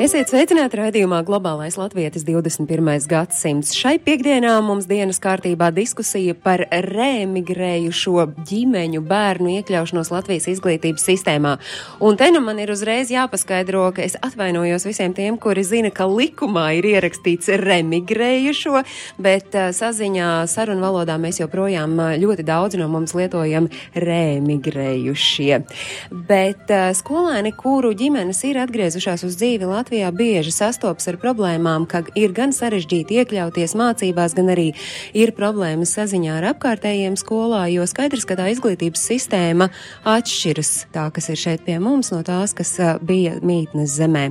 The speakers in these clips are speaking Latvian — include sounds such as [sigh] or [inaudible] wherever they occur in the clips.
Esiet sveicināti raidījumā Globālais Latvijas 21. gadsimts. Šai piekdienā mums dienas kārtībā diskusija par reemigrējušo ģimeņu bērnu iekļaušanos Latvijas izglītības sistēmā. Un te nu man ir uzreiz jāpaskaidro, ka es atvainojos visiem tiem, kuri zina, ka likumā ir ierakstīts remigrējušo, bet uh, saziņā sarunu valodā mēs joprojām uh, ļoti daudz no mums lietojam reemigrējušie. Bet uh, skolēni, kuru ģimenes ir atgriezušās uz dzīvi Latvijā, Latvijā bieži sastopas ar problēmām, ka ir gan sarežģīti iekļauties mācībās, gan arī ir problēmas saziņā ar apkārtējiem skolā, jo skaidrs, ka tā izglītības sistēma atšķiras. Tā, kas ir šeit pie mums, no tās, kas bija mītnes zemē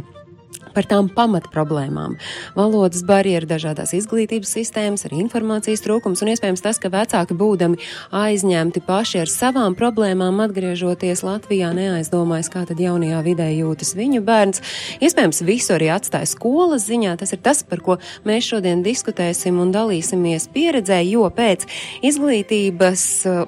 par tām pamatproblēmām. Valodas barjeras, dažādās izglītības sistēmas, arī informācijas trūkums un iespējams tas, ka vecāki būdami aizņemti paši ar savām problēmām, atgriežoties Latvijā, neaizdomājas, kā tad jaunajā vidē jūtas viņu bērns. Iespējams, visu arī atstāja skolas ziņā. Tas ir tas, par ko mēs šodien diskutēsim un dalīsimies pieredzē, jo pēc izglītības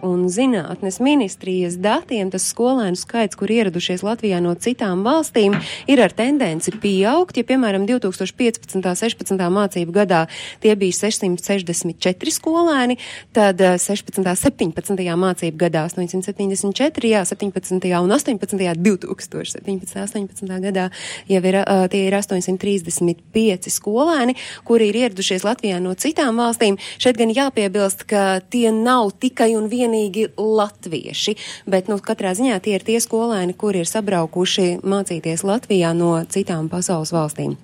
un zinātnes ministrijas datiem tas skolēnu skaits, kur ieradušies Latvijā no citām valstīm, ir ar tendenci pieaugt pieaugt. Ja, piemēram, 2015. un 16. mācību gadā tie bija 664 skolēni, tad 16. un 17. mācību gadā 874, jā, 17. un 18. 2017. 18. gadā jau ir, tie ir 835 skolēni, kuri ir ieradušies Latvijā no citām valstīm. Šeit gan jāpiebilst, ka tie nav tikai un vienīgi latvieši, bet, nu, katrā ziņā tie ir tie skolēni, kuri ir sabraukuši mācīties Latvijā no citām pasaules pasaules valstīm.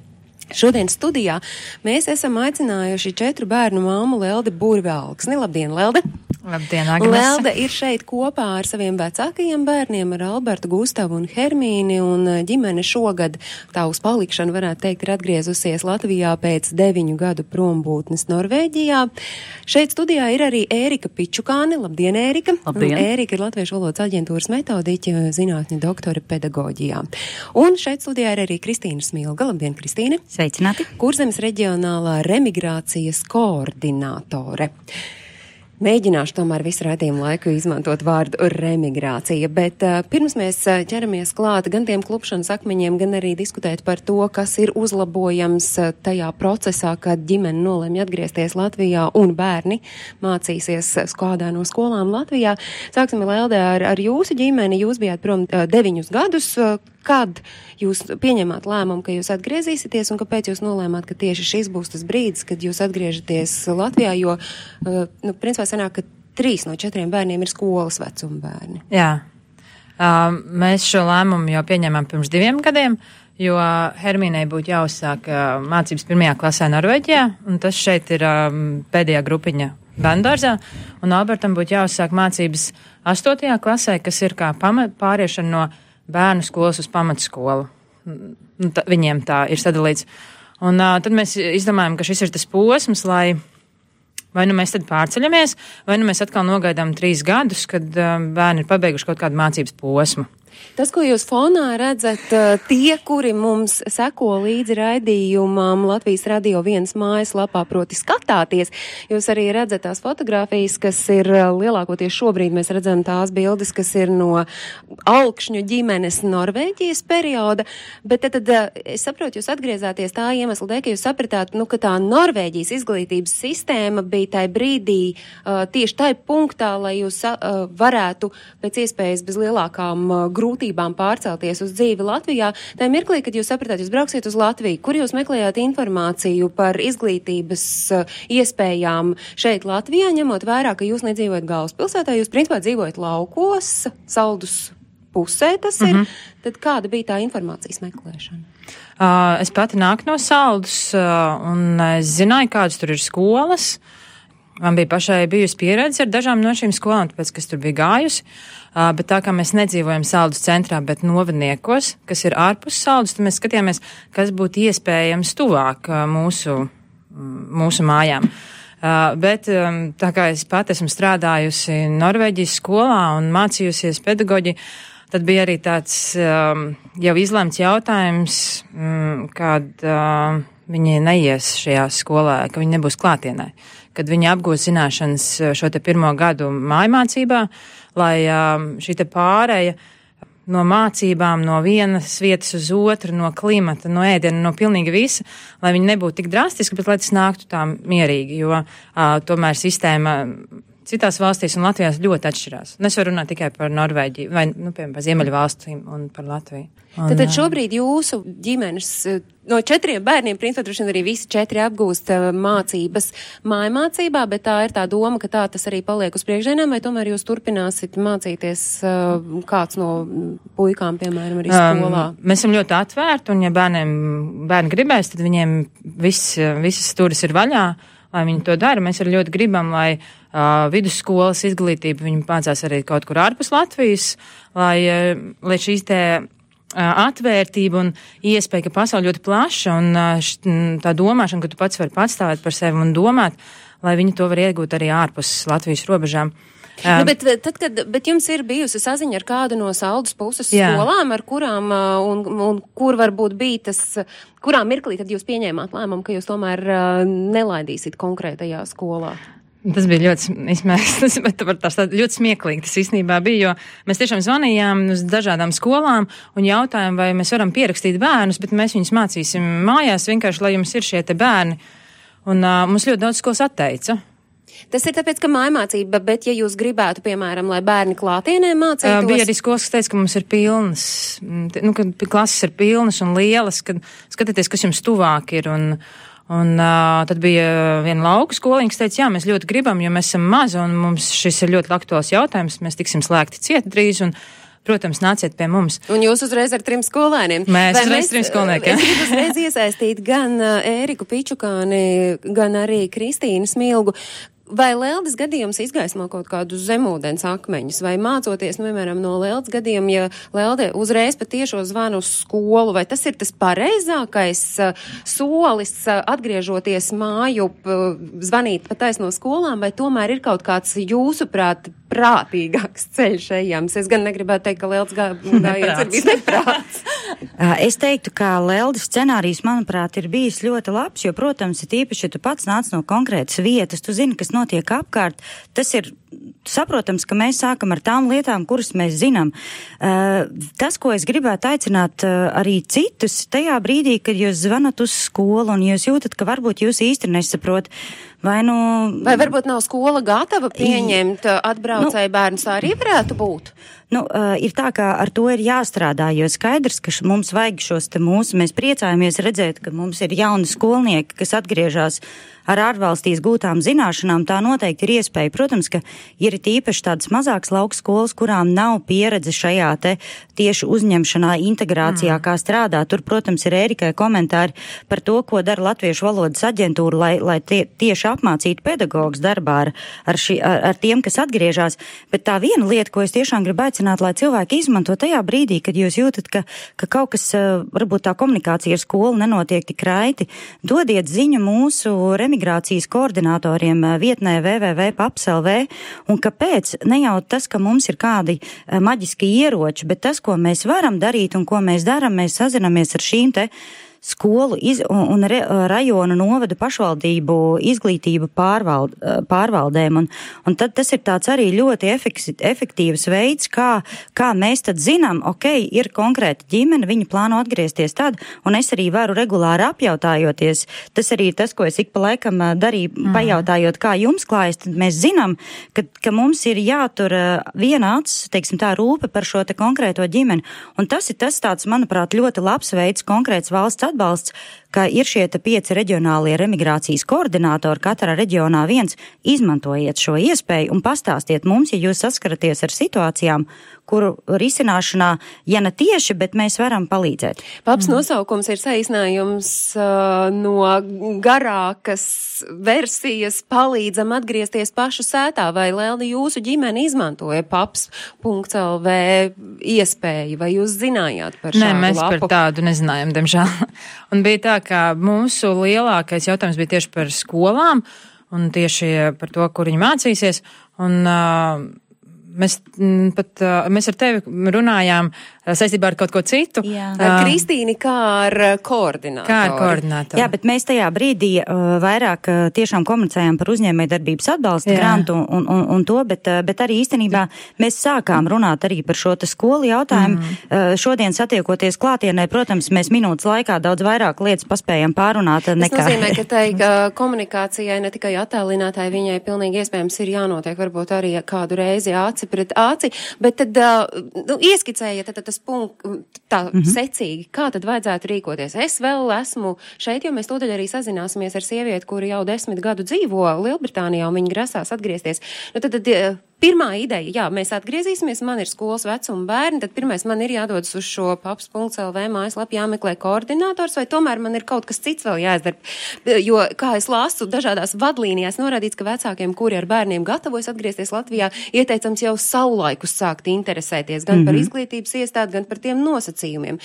Šodien studijā mēs esam aicinājuši četru bērnu māmu Lelde Burvēlksni. Labdien, Lelde! Labdien, Agnese! Lelde ir šeit kopā ar saviem vecākajiem bērniem, ar Albertu, Gustavu un Hermīni, un ģimene šogad tā uz palikšanu, varētu teikt, ir atgriezusies Latvijā pēc deviņu gadu prombūtnes Norvēģijā. Šeit studijā ir arī Ērika Pičukāne. Labdien, Ērika! Labdien! Ērika ir Latviešu valodas aģentūras metodiķa, zinātņu doktore pedagoģijā. Un šeit studijā ir arī Kristīna Smilga. Labdien, Kristīne! Sveicināti! Kurzemes reģionālā remigrācijas koordinātore. Mēģināšu tomēr visu raidījumu laiku izmantot vārdu remigrācija, bet uh, pirms mēs uh, ķeramies klāt gan tiem klupšanas akmeņiem, gan arī diskutēt par to, kas ir uzlabojams uh, tajā procesā, kad ģimene nolēma atgriezties Latvijā un bērni mācīsies kādā no skolām Latvijā. Sāksim, Lelde, ar, ar jūsu ģimeni. Jūs bijāt prom uh, deviņus gadus. Uh, kad jūs pieņemāt lēmumu, ka jūs atgriezīsieties un kāpēc jūs nolēmāt, ka tieši šis būs tas brīdis, kad jūs atgriežaties Latvijā, jo, nu, principā sanāk, ka trīs no četriem bērniem ir skolas vecuma bērni. Jā. Uh, mēs šo lēmumu jau pieņēmām pirms diviem gadiem, jo Hermīnai būtu jāuzsāk uh, mācības pirmajā klasē Norvēģijā, un tas šeit ir um, pēdējā grupiņa bērndārzā, un Albertam būtu jāuzsāk mācības astotajā klasē, kas ir kā pāriešana no bērnu skolas uz pamatskolu. Nu, tā, viņiem tā ir sadalīts. Un uh, tad mēs izdomājam, ka šis ir tas posms, lai vai nu mēs tad pārceļamies, vai nu mēs atkal nogaidām trīs gadus, kad uh, bērni ir pabeiguši kaut kādu mācības posmu. Tas, ko jūs fonā redzat, tie, kuri mums seko līdzi raidījumam Latvijas radio vienas mājaslapā, proti skatāties, jūs arī redzat tās fotogrāfijas, kas ir lielākoties šobrīd mēs redzam tās bildes, kas ir no augšņu ģimenes Norvēģijas perioda, bet tad, tad es saprotu, jūs atgriezāties tā iemesla dēļ, ka jūs sapratāt, nu, ka tā Norvēģijas izglītības sistēma bija tai brīdī uh, tieši tai punktā, lai jūs uh, varētu pēc iespējas bez lielākām uh, grūtībām pārcelties uz dzīvi Latvijā. Tā mirklī, kad jūs sapratāt, jūs brauksiet uz Latviju, kur jūs meklējāt informāciju par izglītības uh, iespējām šeit Latvijā, ņemot vērā, ka jūs nedzīvojat galvaspilsētā, jūs principā dzīvojat laukos, saldus pusē tas ir, mm -hmm. tad kāda bija tā informācijas meklēšana? Uh, es pati nāku no saldus, uh, un es zināju, kādas tur ir skolas. Man bija pašai bijusi pieredze ar dažām no šīm skolām, tāpēc, kas tur bija gājusi. Uh, bet tā kā mēs nedzīvojam saldus centrā, bet novadniekos, kas ir ārpus saldus, tad mēs skatījāmies, kas būtu iespējams tuvāk uh, mūsu, mūsu mājām. Uh, bet um, tā kā es pat esmu strādājusi Norvēģijas skolā un mācījusies pedagoģiju, tad bija arī tāds um, jau izlemts jautājums, um, kad uh, viņi neies šajā skolā, ka viņi nebūs klātienē, kad viņi apgūs zināšanas šo te pirmo gadu mājmācībā, lai um, šī te pārēja no mācībām, no vienas vietas uz otru, no klimata, no ēdiena, no pilnīgi visa, lai viņi nebūtu tik drastiski, bet lai tas nāktu tā mierīgi, jo uh, tomēr sistēma citās valstīs un Latvijā ļoti atšķirās. Un es varu runāt tikai par Norvēģiju vai, nu, piemēram, par Ziemeļu valstīm un par Latviju. Un, tad, tad šobrīd jūsu ģimenes no četriem bērniem, principā, droši vien arī visi četri apgūst mācības mājmācībā, bet tā ir tā doma, ka tā tas arī paliek uz priekšdienām, vai tomēr jūs turpināsit mācīties kāds no puikām, piemēram, arī skolā? Um, mēs esam ļoti atvērti, un ja bērniem, bērni gribēs, tad viņiem viss, visas stūris ir vaļā lai viņi to dara. Mēs arī ļoti gribam, lai uh, vidusskolas izglītība viņi mācās arī kaut kur ārpus Latvijas, lai, uh, lai šīs te atvērtība un iespēja, ka pasaule ļoti plaša un tā domāšana, ka tu pats vari patstāvēt par sevi un domāt, lai viņi to var iegūt arī ārpus Latvijas robežām. Nu, bet, tad, kad, bet jums ir bijusi saziņa ar kādu no saldus puses Jā. skolām, ar kurām un, un kur varbūt bija tas, kurā mirklī tad jūs pieņēmāt lēmumu, ka jūs tomēr nelaidīsiet konkrētajā skolā? Tas bija ļoti, izmērs, [laughs] bet tas ļoti smieklīgi. Tas īstenībā bija, jo mēs tiešām zvanījām uz dažādām skolām un jautājām, vai mēs varam pierakstīt bērnus, bet mēs viņus mācīsim mājās vienkārši, lai jums ir šie bērni. Un uh, mums ļoti daudz skolas atteica. Tas ir tāpēc, ka mājmācība, bet ja jūs gribētu, piemēram, lai bērni klātienē mācītos. Uh, bija arī skolas, kas teica, ka mums ir pilnas, nu, ka klases ir pilnas un lielas, kad skatieties, kas jums tuvāk ir. Un, Un uh, tad bija viena lauka skoliņa, kas teica, jā, mēs ļoti gribam, jo mēs esam mazi un mums šis ir ļoti aktuāls jautājums, mēs tiksim slēgti ciet drīz. Un, Protams, nāciet pie mums. Un jūs uzreiz ar trim skolēniem. Mēs uzreiz mēs, trim skolniekiem. Es gribu uzreiz iesaistīt gan Ēriku Pičukāni, gan arī Kristīnu Smilgu. Vai Leldes gadījums izgaismo kaut kādus zemūdens akmeņus, vai mācoties, nu, piemēram, no Leldes gadījuma, ja Lelde uzreiz patiešo zvanu uz skolu, vai tas ir tas pareizākais uh, solis uh, atgriežoties māju, uh, zvanīt pa taisno skolām, vai tomēr ir kaut kāds jūsuprāt prātīgāks ceļš ejams? Es gan negribētu teikt, ka Leldes gā, gājiens ir bijis neprāts. [laughs] es teiktu, ka Leldes scenārijs, manuprāt, ir bijis ļoti labs, jo, protams, ir īpaši, ja tu pats nāc no konkrētas vietas, tu zini, kas notiek apkārt, tas ir saprotams, ka mēs sākam ar tām lietām, kuras mēs zinām. Uh, tas, ko es gribētu aicināt uh, arī citus, tajā brīdī, kad jūs zvanat uz skolu un jūs jūtat, ka varbūt jūs īsti nesaprot, vai nu. Vai varbūt nav skola gatava pieņemt uh, atbraucēju nu, bērnus, tā arī varētu būt? Nu, ir tā, ka ar to ir jāstrādā, jo skaidrs, ka mums vajag šos te mūsu, mēs priecājamies redzēt, ka mums ir jauni skolnieki, kas atgriežas ar ārvalstīs gūtām zināšanām, tā noteikti ir iespēja. Protams, ka ir tīpaši tādas mazākas lauka skolas, kurām nav pieredze šajā te tieši uzņemšanā, integrācijā, mm. kā strādā. Tur, protams, ir Ērikai komentāri par to, ko dara Latviešu valodas aģentūra, lai, lai tie, tieši apmācītu pedagogus darbā ar, ar, ši, ar, ar tiem, kas atgriežas. Bet tā viena lieta, ko es tiešām gribu aicināt, lai cilvēki izmanto tajā brīdī, kad jūs jūtat, ka, ka kaut kas, varbūt tā komunikācija ar skolu nenotiek tik raiti, dodiet ziņu mūsu remi imigrācijas koordinatoriem eh, vietnē www.papslv, un kāpēc? Ne jau tas, ka mums ir kādi eh, maģiski ieroči, bet tas, ko mēs varam darīt un ko mēs darām, mēs sazinamies ar šīm te skolu iz, un, un re, rajonu novadu pašvaldību izglītību pārvald, pārvaldēm. Un, un tad tas ir tāds arī ļoti efektīvs veids, kā, kā mēs tad zinām, ok, ir konkrēta ģimene, viņi plāno atgriezties tad, un es arī varu regulāri apjautājoties. Tas arī ir tas, ko es ik pa laikam darīju, mm. pajautājot, kā jums klājas, tad mēs zinām, ka, ka mums ir jātur viena acs, teiksim tā, rūpe par šo te konkrēto ģimeni. Un tas ir tas tāds, manuprāt, ļoti labs veids, konkrēts valsts atbalsts, ka ir šie pieci reģionālie remigrācijas koordinātori, katrā reģionā viens, izmantojiet šo iespēju un pastāstiet mums, ja jūs saskaraties ar situācijām, kuru risināšanā, ja ne tieši, bet mēs varam palīdzēt. Paps mm. nosaukums ir saīsinājums uh, no garākas versijas palīdzam atgriezties pašu sētā, vai Leldi jūsu ģimene izmantoja paps.lv iespēju, vai jūs zinājāt par šo? Nē, mēs lapu? par tādu nezinājām, diemžēl. Un bija tā, ka mūsu lielākais jautājums bija tieši par skolām un tieši par to, kur viņi mācīsies. Un, uh, mēs m, pat, mēs ar tevi runājām saistībā ar kaut ko citu. Jā. Ar Kristīni kā ar koordinātoru. Kā ar koordinātoru? Jā, bet mēs tajā brīdī vairāk tiešām komunicējām par uzņēmējdarbības atbalsta Jā. grantu un, un, un to, bet, bet arī īstenībā mēs sākām runāt arī par šo skolu jautājumu. Mm. Šodien satiekoties klātienē, protams, mēs minūtes laikā daudz vairāk lietas paspējam pārunāt Tas nekā. nozīmē, ka tai [laughs] komunikācijai ne tikai attēlinātāji, viņai pilnīgi iespējams ir jānotiek varbūt arī kādu reizi aci pret aci, bet tad nu, ieskicējiet tad, tad tas punkt tā mm -hmm. secīgi, kā tad vajadzētu rīkoties. Es vēl esmu šeit, jo mēs tūdaļ arī sazināsimies ar sievieti, kura jau desmit gadu dzīvo Lielbritānijā un viņa grasās atgriezties. Nu, tad, tad, Pirmā ideja, jā, mēs atgriezīsimies, man ir skolas vecuma bērni, tad pirmais man ir jādodas uz šo paps.lv mājaslapu, jāmeklē koordinators, vai tomēr man ir kaut kas cits vēl jāizdara. Jo, kā es lasu, dažādās vadlīnijās norādīts, ka vecākiem, kuri ar bērniem gatavojas atgriezties Latvijā, ieteicams jau saulaikus sākt interesēties gan mm -hmm. par izglītības iestādi, gan par tiem nosacījumiem.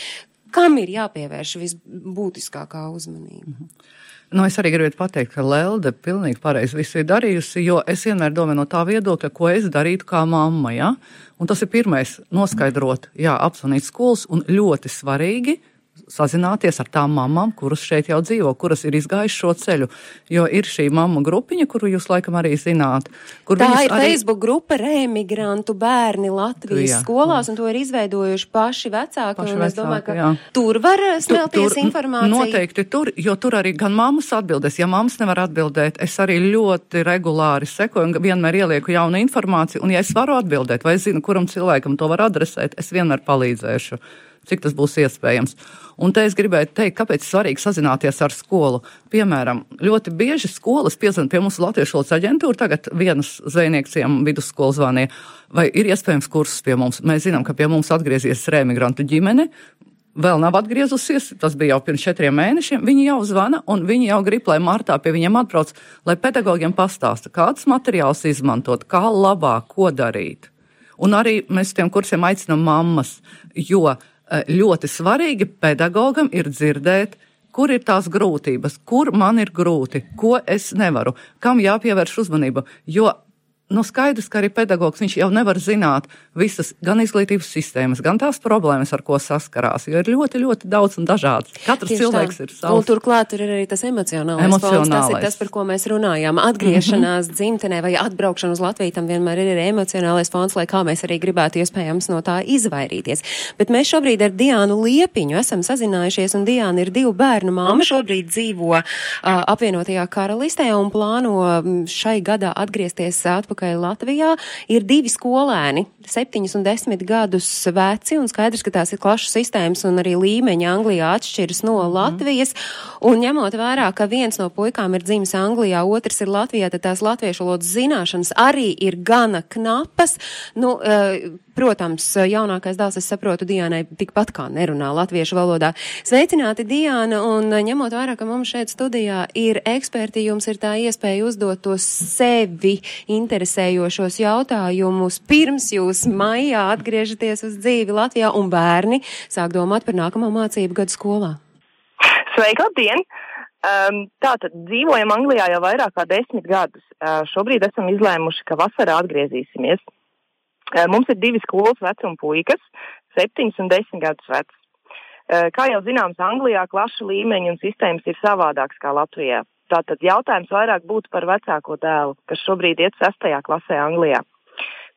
Kam ir jāpievērš visbūtiskākā uzmanība? Mm -hmm. Nu, es arī gribētu pateikt, ka Lelde pilnīgi pareizi visu ir darījusi, jo es vienmēr domāju no tā viedokļa, ko es darītu kā mamma. Ja? Un tas ir pirmais - noskaidrot, jā, apzvanīt skolas un ļoti svarīgi sazināties ar tām mamām, kuras šeit jau dzīvo, kuras ir izgājušas šo ceļu. Jo ir šī mamma grupiņa, kuru jūs laikam arī zināt. Tā ir arī... Facebook grupa Remigrantu bērni Latvijas Jā. skolās, un to ir izveidojuši paši vecāki. Paši un es domāju, vecāki, ka jā. tur var smelties Tur- informācija. Noteikti tur, jo tur arī gan mammas atbildēs. Ja mammas nevar atbildēt, es arī ļoti regulāri sekoju un vienmēr ielieku jaunu informāciju. Un, ja es varu atbildēt, vai es zinu, kuram cilvēkam to var adresēt, es vienmēr palīdzēšu, cik tas būs iespējams. Un te es gribēju teikt, kāpēc svarīgi sazināties ar skolu. Piemēram, ļoti bieži skolas piezvan pie mums Latviešu valodas aģentūra, tagad vienas zvejniekiem vidusskolas zvanīja, vai ir iespējams kursus pie mums. Mēs zinām, ka pie mums atgriezies remigrantu ģimene, vēl nav atgriezusies, tas bija jau pirms četriem mēnešiem. Viņi jau zvana un viņi jau grib, lai martā pie viņiem atbrauc, lai pedagogiem pastāsta, kāds materiāls izmantot, kā labāk, ko darīt. Un arī mēs tiem kursiem aicinām mammas, jo ļoti svarīgi pedagogam ir dzirdēt, kur ir tās grūtības, kur man ir grūti, ko es nevaru, kam jāpievērš uzmanība. Jo Nu, skaidrs, ka arī pedagogs viņš jau nevar zināt visas gan izglītības sistēmas, gan tās problēmas, ar ko saskarās. Jo ir ļoti, ļoti daudz un dažādas. Katrs Tieši cilvēks tā. ir Un savs. turklāt tur ir arī tas emocionālais, emocionālais. Fons, tas ir tas, par ko mēs runājām. Atgriešanās mm -hmm. dzimtenē vai atbraukšana uz Latviju tam vienmēr ir arī emocionālais fons, lai kā mēs arī gribētu iespējams no tā izvairīties. Bet mēs šobrīd ar Diānu Liepiņu esam sazinājušies, un Diāna ir divu bērnu māma. Šobrīd dzīvo uh, apvienotajā karalistē un plāno šai gadā atgriezties atpakaļ Latvijā. Ir divi skolēni, septiņus un desmit gadus veci, un skaidrs, ka tās ir klašu sistēmas un arī līmeņi Anglijā atšķiras no Latvijas. Un ņemot vērā, ka viens no puikām ir dzimis Anglijā, otrs ir Latvijā, tad tās latviešu valodas zināšanas arī ir gana knapas. Nu, eh, protams, jaunākais dēls, es saprotu, Diānai tikpat kā nerunā latviešu valodā. Sveicināti, Diāna, un ņemot vērā, ka mums šeit studijā ir eksperti, jums ir tā iespēja uzdot tos sevi interesējošos jautājumus pirms jūs maijā atgriežaties uz dzīvi Latvijā un bērni sāk domāt par nākamo mācību gadu skolā. Sveika, labdien! Um, tātad dzīvojam Anglijā jau vairāk kā desmit gadus. Uh, šobrīd esam izlēmuši, ka vasarā atgriezīsimies. Uh, mums ir divi skolas vecuma puikas, septiņas un desmit gadus vecs. Uh, kā jau zināms, Anglijā klašu līmeņi un sistēmas ir savādākas kā Latvijā. Tātad jautājums vairāk būtu par vecāko dēlu, kas šobrīd iet sestajā klasē Anglijā.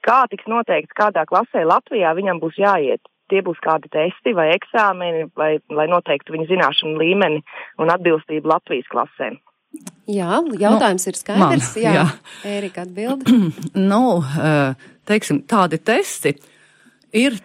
Kā tiks noteikts, kādā klasē Latvijā viņam būs jāiet? Tie būs kādi testi vai eksāmeni, vai, lai noteiktu viņa zināšanu līmeni un atbilstību Latvijas klasēm. Jā, jautājums nu, ir skaidrs. man, jā, jā. Ērika atbild. [clears throat] nu, teiksim, tādi testi ir,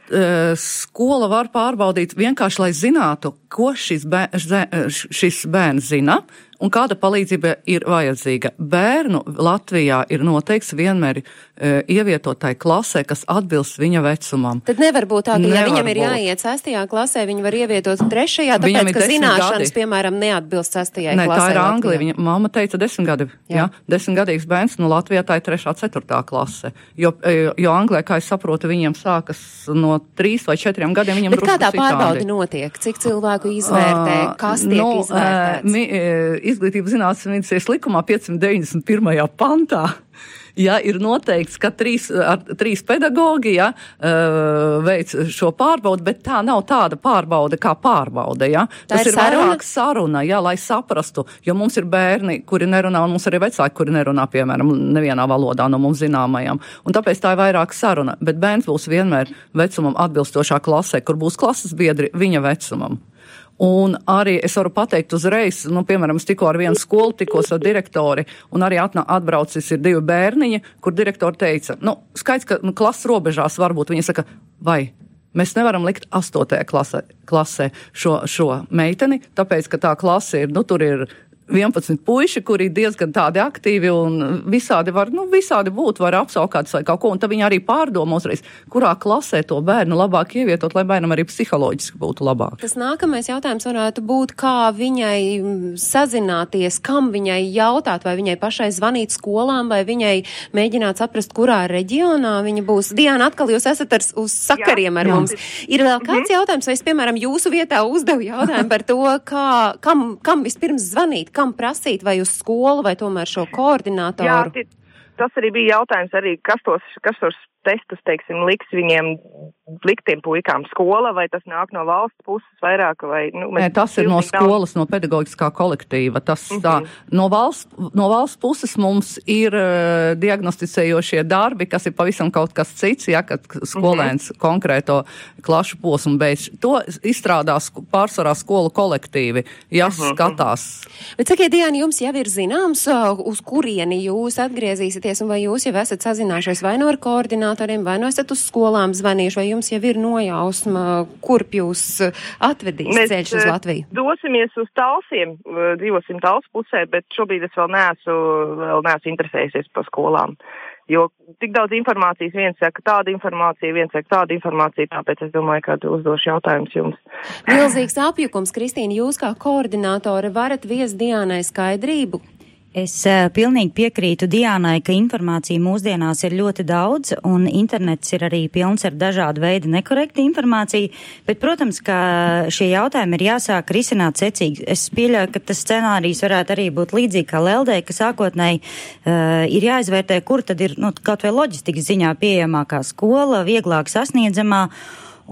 skola var pārbaudīt vienkārši, lai zinātu, ko šis, bēr, šis bērns zina un kāda palīdzība ir vajadzīga. Bērnu Latvijā ir noteikts vienmēr e, ievietotai klasē, kas atbilst viņa vecumam. Tad nevar būt tā, ka ja Nevar viņam ir būt. jāiet sestajā klasē, viņi var ievietot trešajā, tāpēc, ka zināšanas, gadi. piemēram, neatbilst sestajai Nē, klasē. tā ir Anglija. Viņa mamma teica desmit gadi. Jā. Jā, desmitgadīgs bērns, nu Latvijā tā ir trešā, ceturtā klase. Jo, e, jo Anglijā, kā es saprotu, viņiem sākas no trīs vai četriem gadiem. Viņam Bet kādā citādi. pārbauda notiek? Cik cilvēku izvērtē? Ā, Kas tiek nu, izvērtēts? ā, mi- Izglītības zinātnes ministrijas likumā 591. pantā ja ir noteikts, ka trīs, ar, trīs pedagogi ja, uh, veic šo pārbaudu, bet tā nav tāda pārbauda kā pārbauda. Ja. Tā Tas ir ir vairāk saruna, ja, lai saprastu, jo mums ir bērni, kuri nerunā, un mums arī vecāki, kuri nerunā, piemēram, nevienā valodā no mums zināmajām. Un tāpēc tā ir vairāk saruna, bet bērns būs vienmēr vecumam atbilstošā klasē, kur būs klases biedri viņa vecumam. Un arī es varu pateikt uzreiz, nu, piemēram, es tikko ar vienu skolu tikos ar direktori, un arī atnā, atbraucis ir divi bērniņi, kur direktori teica, nu, skaidrs, ka nu, klases robežās varbūt viņi saka, vai Mēs nevaram likt astotajā klasē, klasē šo, šo meiteni, tāpēc, ka tā klase ir, nu, tur ir 11 puiši, kuri ir diezgan tādi aktīvi un visādi var, nu, visādi būt, var apsaukāts vai kaut ko, un tad viņi arī pārdomā uzreiz, kurā klasē to bērnu labāk ievietot, lai bērnam arī psiholoģiski būtu labāk. Tas nākamais jautājums varētu būt, kā viņai sazināties, kam viņai jautāt, vai viņai pašai zvanīt skolām, vai viņai mēģināt saprast, kurā reģionā viņa būs. Diana, atkal jūs esat ar, uz sakariem Jā, ar jā. mums. Ir vēl kāds jautājums, vai es, piemēram, jūsu vietā uzdevu jautājumu par to, kā, kam, kam vispirms zvanīt, kam prasīt, vai uz skolu, vai tomēr šo Jā, koordinātoru? ti- tas arī bija jautājums, arī, kas, tos, kas tos testus, teiksim, liks viņiem, liktiem puikām skola, vai tas nāk no valsts puses vairāk, vai, nu, Nē, tas ir no pilnīgi nav- skolas, no pedagoģiskā kolektīva. Tas, Mhm. tā, no, valsts, no valsts puses mums ir uh, diagnosticējošie darbi, kas ir pavisam kaut kas cits, ja, kad skolēns Mhm. konkrēto klašu posmu beidz. To izstrādās pārsvarā skolu kolektīvi, ja Mhm, skatās. Bet sakiet, Diana, jums jau ir zināms, uh, uz kurieni jūs atgriezīsieties, un vai jūs jau esat sazinājušies vai no ar koordinatoriem, vai no esat uz skolām zvanījuši, vai jums jau ir nojausma, kurp jūs uh, atvedīs ceļš uz eh, Latviju? Dosimies uz talsiem, eh, dzīvosim tals pusē, bet šobrīd es vēl neesmu, vēl neesmu interesējusies par skolām. Jo tik daudz informācijas, viens saka tādu informāciju, viens saka tādu informāciju, tāpēc es domāju, ka uzdošu jautājumus jums. Milzīgs apjukums, Kristīna, jūs kā koordinātore varat viest Diānai skaidrību? Es uh, pilnīgi piekrītu Diānai, ka informācija mūsdienās ir ļoti daudz, un internets ir arī pilns ar dažādu veidu nekorektu informāciju, bet, protams, ka šie jautājumi ir jāsāk risināt secīgi. Es pieļauju, ka tas scenārijs varētu arī būt līdzīgi kā Leldē, ka sākotnēji uh, ir jāizvērtē, kur tad ir, nu, kaut vai loģistikas ziņā pieejamākā skola, vieglāk sasniedzamā.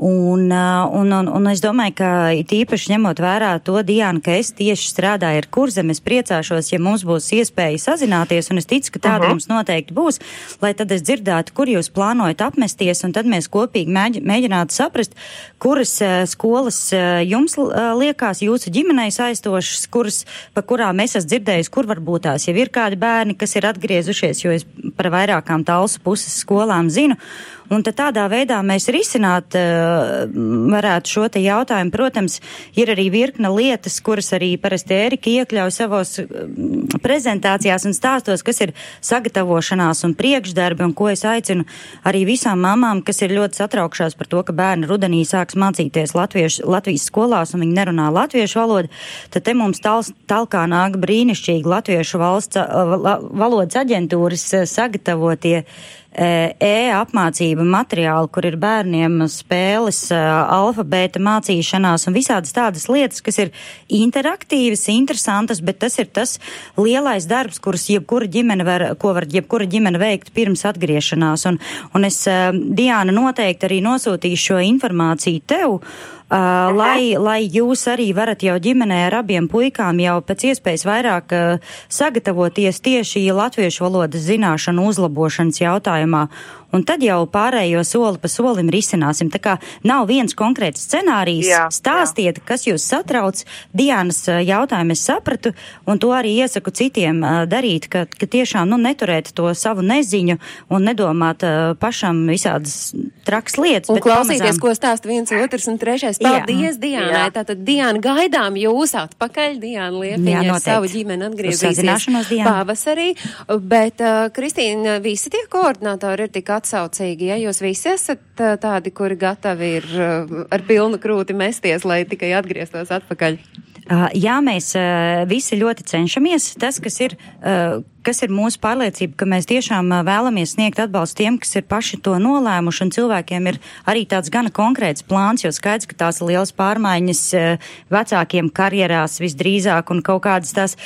Un, uh, un, un, un es domāju, ka it īpaši ņemot vērā to dienu, ka es tieši strādāju ar kurzem, es priecāšos, ja mums būs iespēja sazināties, un es ticu, ka tāda uh -huh. mums noteikti būs, lai tad es dzirdētu, kur jūs plānojat apmesties, un tad mēs kopīgi mēģi, mēģinātu saprast, kuras uh, skolas uh, jums liekas jūsu ģimenei saistošas, kuras, pa kurām es esmu dzirdējis, kur varbūt tās jau ir kādi bērni, kas ir atgriezušies, jo es par vairākām talsu puses skolām zinu. Un tad tādā veidā mēs risināt uh, varētu šo te jautājumu. Protams, ir arī virkne lietas, kuras arī parasti Ērika iekļauj savos uh, prezentācijās un stāstos, kas ir sagatavošanās un priekšdarbi, un ko es aicinu arī visām mamām, kas ir ļoti satraukšās par to, ka bērni rudenī sāks mācīties latviešu, Latvijas skolās un viņi nerunā latviešu valodu, tad te mums tals, talkā nāk brīnišķīgi latviešu valsts, la, valodas aģentūras sagatavotie e-apmācība materiāli, kur ir bērniem spēles, alfabēta mācīšanās un visādas tādas lietas, kas ir interaktīvas, interesantas, bet tas ir tas lielais darbs, kurus jebkura ģimene var, ko var jebkura ģimene veikt pirms atgriešanās. Un, un es, Diāna, noteikti arī nosūtīšu šo informāciju tev. Uh, lai, lai jūs arī varat jau ģimenē ar abiem puikām jau pēc iespējas vairāk uh, sagatavoties tieši latviešu valodas zināšanu uzlabošanas jautājumā. Un tad jau pārējo soli pa solim risināsim. Tā kā nav viens konkrēts scenārijs. Jā, Stāstiet, jā. kas jūs satrauc. Diānas jautājumu es sapratu, un to arī iesaku citiem darīt, ka, ka tiešām nu, neturēt to savu neziņu un nedomāt pašam visādas traks lietas. Un bet klausīties, pamazām- ko stāsta viens otrs un trešais. Jā. Paldies, Diānai! Jā. Tātad, Diāna, gaidām jūs atpakaļ. Diāna Jā, Liepiņa ar savu ģimeni atgriezīsies pavasarī. Bet, uh, Kristīna, visi tie koordinatori ir tik atsaucīgi, ja jūs visi esat tādi, kuri gatavi ir ar pilnu krūti mesties, lai tikai atgrieztos atpakaļ. Jā, mēs visi ļoti cenšamies. Tas, kas ir, kas ir mūsu pārliecība, ka mēs tiešām vēlamies sniegt atbalstu tiem, kas ir paši to nolēmuši, un cilvēkiem ir arī tāds gana konkrēts plāns, jo skaidrs, ka tās ir lielas pārmaiņas vecākiem karjerās visdrīzāk un kaut kādas tās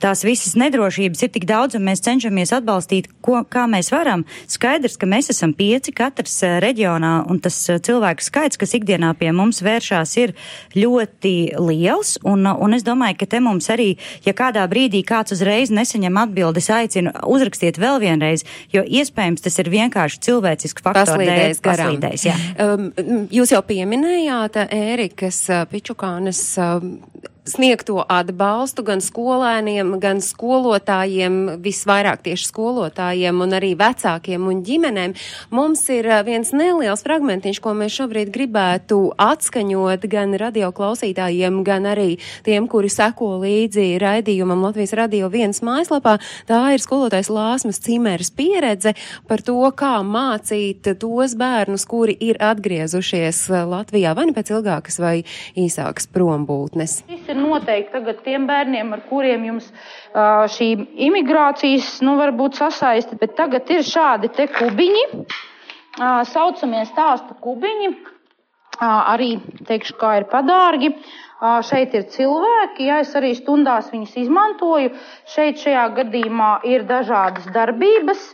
tās visas nedrošības ir tik daudz, un mēs cenšamies atbalstīt, ko, kā mēs varam. Skaidrs, ka mēs esam pieci katrs uh, reģionā, un tas uh, cilvēku skaits, kas ikdienā pie mums vēršās, ir ļoti liels, un, uh, un es domāju, ka te mums arī, ja kādā brīdī kāds uzreiz nesaņem atbildes, aicinu uzrakstiet vēl vienreiz, jo iespējams tas ir vienkārši cilvēcisks faktors. Paslīdējis garām. Paslīdējis. Um, jūs jau pieminējāt Ērikas Pičukānes sniegto atbalstu gan skolēniem, gan skolotājiem, visvairāk tieši skolotājiem un arī vecākiem un ģimenēm. Mums ir uh, viens neliels fragmentiņš, ko mēs šobrīd gribētu atskaņot gan radio klausītājiem, gan arī tiem, kuri seko līdzi raidījumam Latvijas radio viens mājaslapā. Tā ir skolotājs Lāsmas Cimeres pieredze par to, kā mācīt tos bērnus, kuri ir atgriezušies Latvijā vai nu pēc ilgākas vai īsākas prombūtnes. Šis ir noteikti tagad tiem bērniem, ar kuriem jums šī imigrācijas, nu, varbūt sasaiste, bet tagad ir šādi te kubiņi, saucamie stāstu kubiņi, arī, teikšu, kā ir padārgi. Šeit ir cilvēki, ja es arī stundās viņus izmantoju. Šeit šajā gadījumā ir dažādas darbības,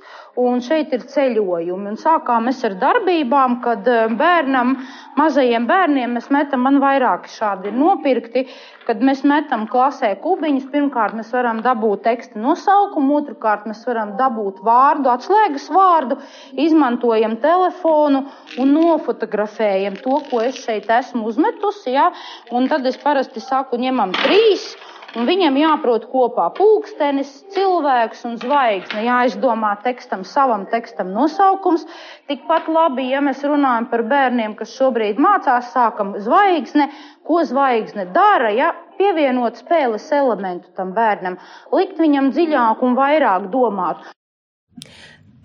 un šeit ir ceļojumi. Un sākām mēs ar darbībām, kad bērnam, mazajiem bērniem mēs metam, man vairāki šādi ir nopirkti, kad mēs metam klasē kubiņus. Pirmkārt, mēs varam dabūt teksta nosaukumu, otrkārt, mēs varam dabūt vārdu, atslēgas vārdu, izmantojam telefonu un nofotografējam to, ko es šeit esmu uzmetusi. Ja? Un tad es parasti saku, ņemam trīs. Un viņam jāprot kopā pulkstenis, cilvēks un zvaigzne. Jāizdomā tekstam, savam tekstam nosaukums. Tikpat labi, ja mēs runājam par bērniem, kas šobrīd mācās, sākam zvaigzne, ko zvaigzne dara, ja pievienot spēles elementu tam bērnam, likt viņam dziļāk un vairāk domāt.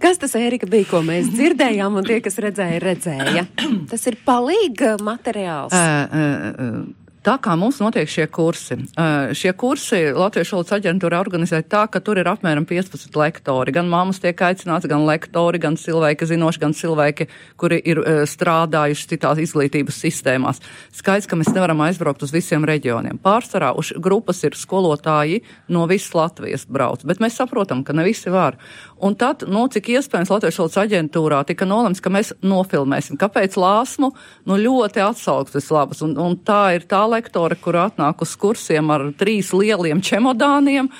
Kas tas Ērika bija, ko mēs dzirdējām, un tie, kas redzēja, redzēja? Tas ir palīga materiāls. Uh, uh, uh. Tā kā mums notiek šie kursi, uh, šie kursi Latvijas valodas aģentūra organizē tā, ka tur ir apmēram 15 lektori. Gan māmas tiek aicināts, gan lektori, gan cilvēki zinoši, gan cilvēki, kuri ir uh, strādājuši citās izglītības sistēmās. Skaidrs, ka mēs nevaram aizbraukt uz visiem reģioniem. Pārsvarā uz grupas ir skolotāji no visas Latvijas brauc, bet mēs saprotam, ka ne visi var. Un tad, nu, cik iespējams Latvijas valodas aģentūrā tika nolemts, ka mēs nofilmēsim. Kāpēc lāsmu? Nu, ļoti atsauksmes labas. Un, un tā ir tā lektore, kur atnāk uz kursiem ar trīs lieliem čemodāniem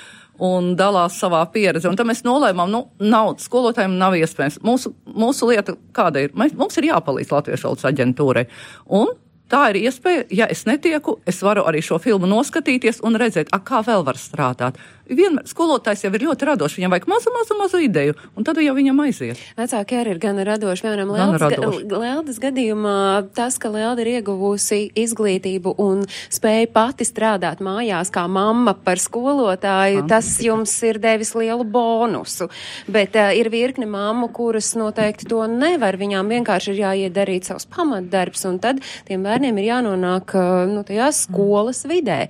un dalās savā pieredzē. Un tad mēs nolēmām, nu, nav, skolotājiem nav iespējams. Mūsu, mūsu lieta kāda ir? Mēs, mums ir jāpalīdz Latvijas valodas aģentūrai. Un tā ir iespēja, ja es netieku, es varu arī šo filmu noskatīties un redzēt, a, kā vēl var strādāt vienmēr skolotājs jau ir ļoti radošs. Viņam vajag mazu, mazu, mazu ideju, un tad jau viņam aiziet. Vecāki arī ir gan radoši. Piemēram, Leldas, Leldas gadījumā tas, ka Lelda ir ieguvusi izglītību un spēja pati strādāt mājās kā mamma par skolotāju, tas jums ir devis lielu bonusu. Bet uh, ir virkne mammu, kuras noteikti to nevar. Viņām vienkārši ir jāiet darīt savus pamatdarbs, un tad tiem bērniem ir jānonāk uh, nu, tajā skolas vidē.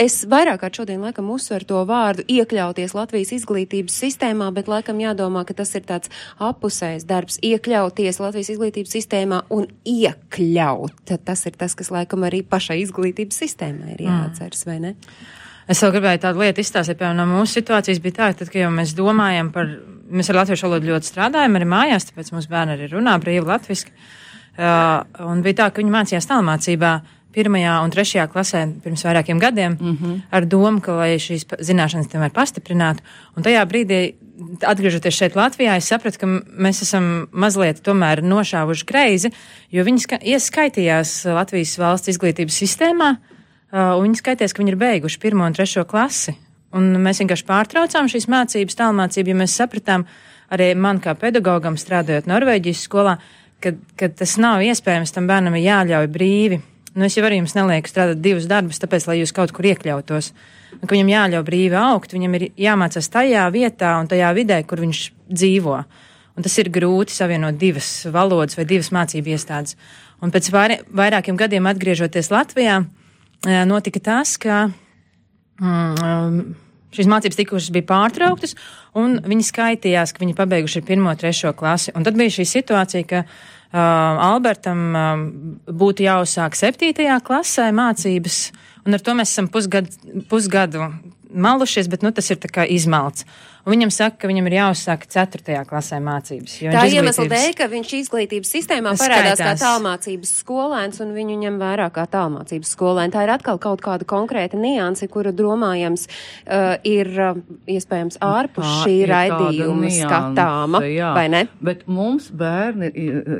Es vairāk kārt šodien laikam uzsveru to vārdu iekļauties Latvijas izglītības sistēmā, bet laikam jādomā, ka tas ir tāds apusējs darbs - iekļauties Latvijas izglītības sistēmā un iekļaut. Tas ir tas, kas laikam arī pašai izglītības sistēmai ir jāatceras, vai ne? Es vēl gribēju tādu lietu izstāstīt, piemēram, no mūsu situācijas bija tā, tad, ka jau mēs domājam par, mēs ar latviešu valodu ļoti strādājam arī mājās, tāpēc mūsu bērni arī runā brīvi latviski. Uh, un bija tā, ka viņi mācījās tālmācībā pirmajā un trešajā klasē pirms vairākiem gadiem mm -hmm. ar domu, ka lai šīs zināšanas tomēr pastiprinātu. Un tajā brīdī, atgriežoties šeit Latvijā, es sapratu, ka mēs esam mazliet tomēr nošāvuši greizi, jo viņi ieskaitījās Latvijas valsts izglītības sistēmā, un viņi skaitījās, ka viņi ir beiguši pirmo un trešo klasi. Un mēs vienkārši pārtraucām šīs mācības, tālmācību, jo mēs sapratām, arī man kā pedagogam strādājot Norvēģijas skolā, ka, ka tas nav iespējams, tam bērnam ir jāļauj brīvi Nu, es jau arī jums nelieku strādāt divus darbus, tāpēc, lai jūs kaut kur iekļautos. Un, ka viņam jāļauj brīvi augt, viņam ir jāmācās tajā vietā un tajā vidē, kur viņš dzīvo. Un tas ir grūti savienot divas valodas vai divas mācību iestādes. Un pēc vairākiem gadiem atgriežoties Latvijā, notika tas, ka mm, šīs mācības tikušas bija pārtrauktas, un viņi skaitījās, ka viņi pabeiguši ir pirmo, trešo klasi. Un tad bija šī situācija, ka Albertam uh, būtu jāuzsāk septītajā klasē mācības, un ar to mēs esam pusgadu, pusgadu malušies, bet nu, tas ir izmalts. Un viņam saka, ka viņam ir jāuzsāk 4. klasē mācības. Tā iemesla dēļ, ka viņš izglītības sistēmā parādās skaitās. kā tālmācības skolēns un viņu ņem vērā kā tālmācības skolēni. Tā ir atkal kaut kāda konkrēta nianse, kura domājams uh, ir uh, iespējams ārpus Tā šī raidījuma skatāma, jā. vai ne? Bet mums bērni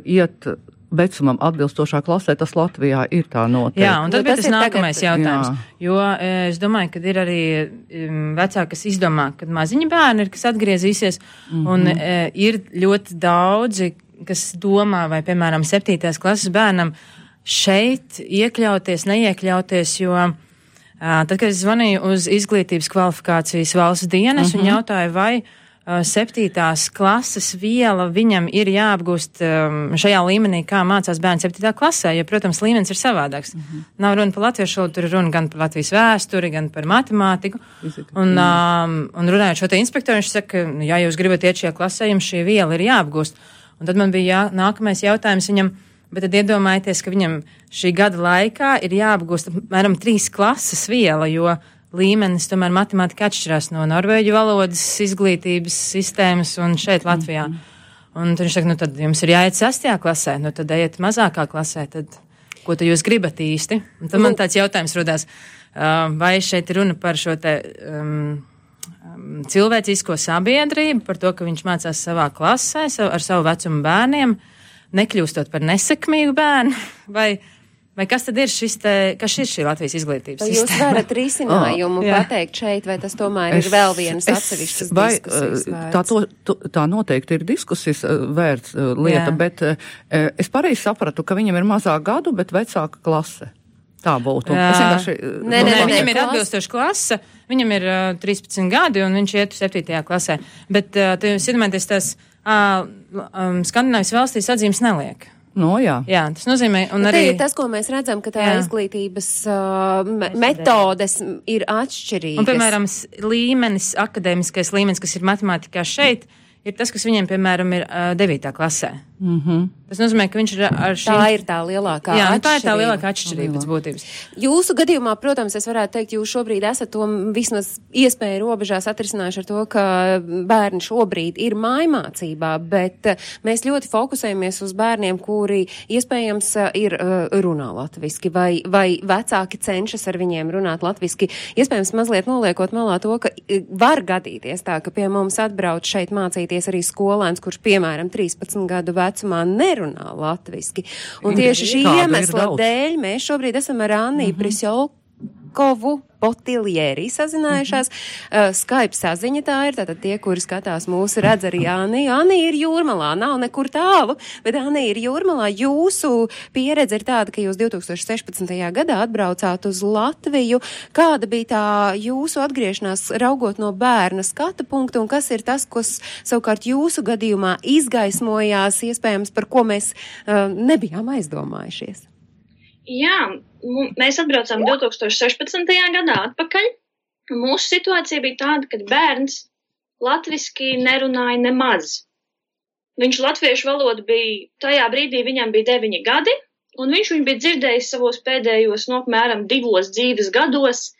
iet vecumam atbilstošā klasē, tas Latvijā ir tā noteikti. Jā, un tad nu, tas ir nākamais tagad... jautājums. Jā. Jo e, es domāju, ka ir arī vecāki, kas izdomā, ka maziņi bērni ir, kas atgriezīsies, mm -hmm. un e, ir ļoti daudzi, kas domā, vai, piemēram, septītās klases bērnam šeit iekļauties, neiekļauties, jo uh, tad, kad es zvanīju uz izglītības kvalifikācijas valsts dienas mm -hmm. un mhm. jautāju, vai uh, Uh, septītās klases viela viņam ir jāapgūst um, šajā līmenī, kā mācās bērns septītā klasē, jo, protams, līmenis ir savādāks. Mm -hmm. Nav runa par latviešu valodu, tur ir runa gan par Latvijas vēsturi, gan par matemātiku. Un, um, un runājot šo te inspektoru, viņš saka, ja jūs gribat iet šajā klasē, jums šī viela ir jāapgūst. Un tad man bija jā, nākamais jautājums viņam. Bet tad iedomājieties, ka viņam šī gada laikā ir jāapgūst apmēram trīs klases viela, jo līmenis tomēr matemātika atšķirās no norvēģu valodas izglītības sistēmas un šeit Latvijā. Mm -hmm. Un tad viņš saka, nu tad jums ir jāiet sastajā klasē, nu tad ejiet mazākā klasē, tad ko tad jūs gribat īsti? Un tad man tāds jautājums rodās, vai šeit runa par šo te. Um, cilvēcisko sabiedrību, par to, ka viņš mācās savā klasē ar savu vecumu bērniem, nekļūstot par nesekmīgu bērnu, [laughs] vai, Vai kas tad ir šis, te, kas ir šī Latvijas izglītības sistēma? Jūs varat risinājumu [laughs] oh, pateikt šeit, vai tas tomēr es, ir vēl vienas es, atsevišķas vai, diskusijas vērts? Tā, to, to, tā noteikti ir diskusijas eh, vērts eh, lieta, Jā. bet es pareizi sapratu, ka viņam ir mazāk gadu, bet vecāka klase. Tā būtu. Vienkārši. Nē, nē, nē, viņam ir atbilstoša klase, viņam ir uh, 13 gadi un viņš iet 7. klasē. Bet uh, jūs iedomājaties, tas uh, um, Skandinājijas valstīs atzīmes neliek. No, jā. jā, tas nozīmē, un arī tas, ko mēs redzam, ka tā jā. izglītības uh, metodes ir atšķirīgas. Un, piemēram, līmenis, akadēmiskais līmenis, kas ir matemātikā šeit, ir tas, kas viņiem, piemēram, ir uh, 9. klasē. Mm -hmm. Tas nozīmē, ka viņš ir ar šīm... Tā ir tā lielākā Jā, nu, tā ir tā lielākā atšķirība pēc būtības. Jūsu gadījumā, protams, es varētu teikt, jūs šobrīd esat to vismaz iespēju robežās atrisinājuši ar to, ka bērni šobrīd ir mājmācībā, bet eh, mēs ļoti fokusējamies uz bērniem, kuri iespējams eh, ir uh, runā latviski vai, vai vecāki cenšas ar viņiem runāt latviski. Iespējams, mazliet noliekot malā to, ka var gadīties tā, ka pie mums atbrauc šeit mācīties arī skolēns, kurš, piemēram, 13 gadu vecs vecumā nerunā latviski. Un tieši šī iemesla dēļ mēs šobrīd esam ar Anniju mm -hmm. Prisjolkovu Potilieri sazinājušās. Mm -hmm. uh, Skype saziņa tā ir, tātad tie, kuri skatās mūsu, redz arī Ani. Ani ir jūrmalā, nav nekur tālu, bet Ani ir jūrmalā. Jūsu pieredze ir tāda, ka jūs 2016. gadā atbraucāt uz Latviju. Kāda bija tā jūsu atgriešanās raugot no bērna skatu punktu un kas ir tas, kas savukārt jūsu gadījumā izgaismojās, iespējams, par ko mēs uh, nebijām aizdomājušies? Jā, mēs atbraucām 2016. gadā atpakaļ. Mūsu situācija bija tāda, ka bērns latviski nerunāja nemaz. Viņš latviešu valodu bija, tajā brīdī viņam bija deviņi gadi, un viņš viņu bija dzirdējis savos pēdējos, no apmēram divos dzīves gados.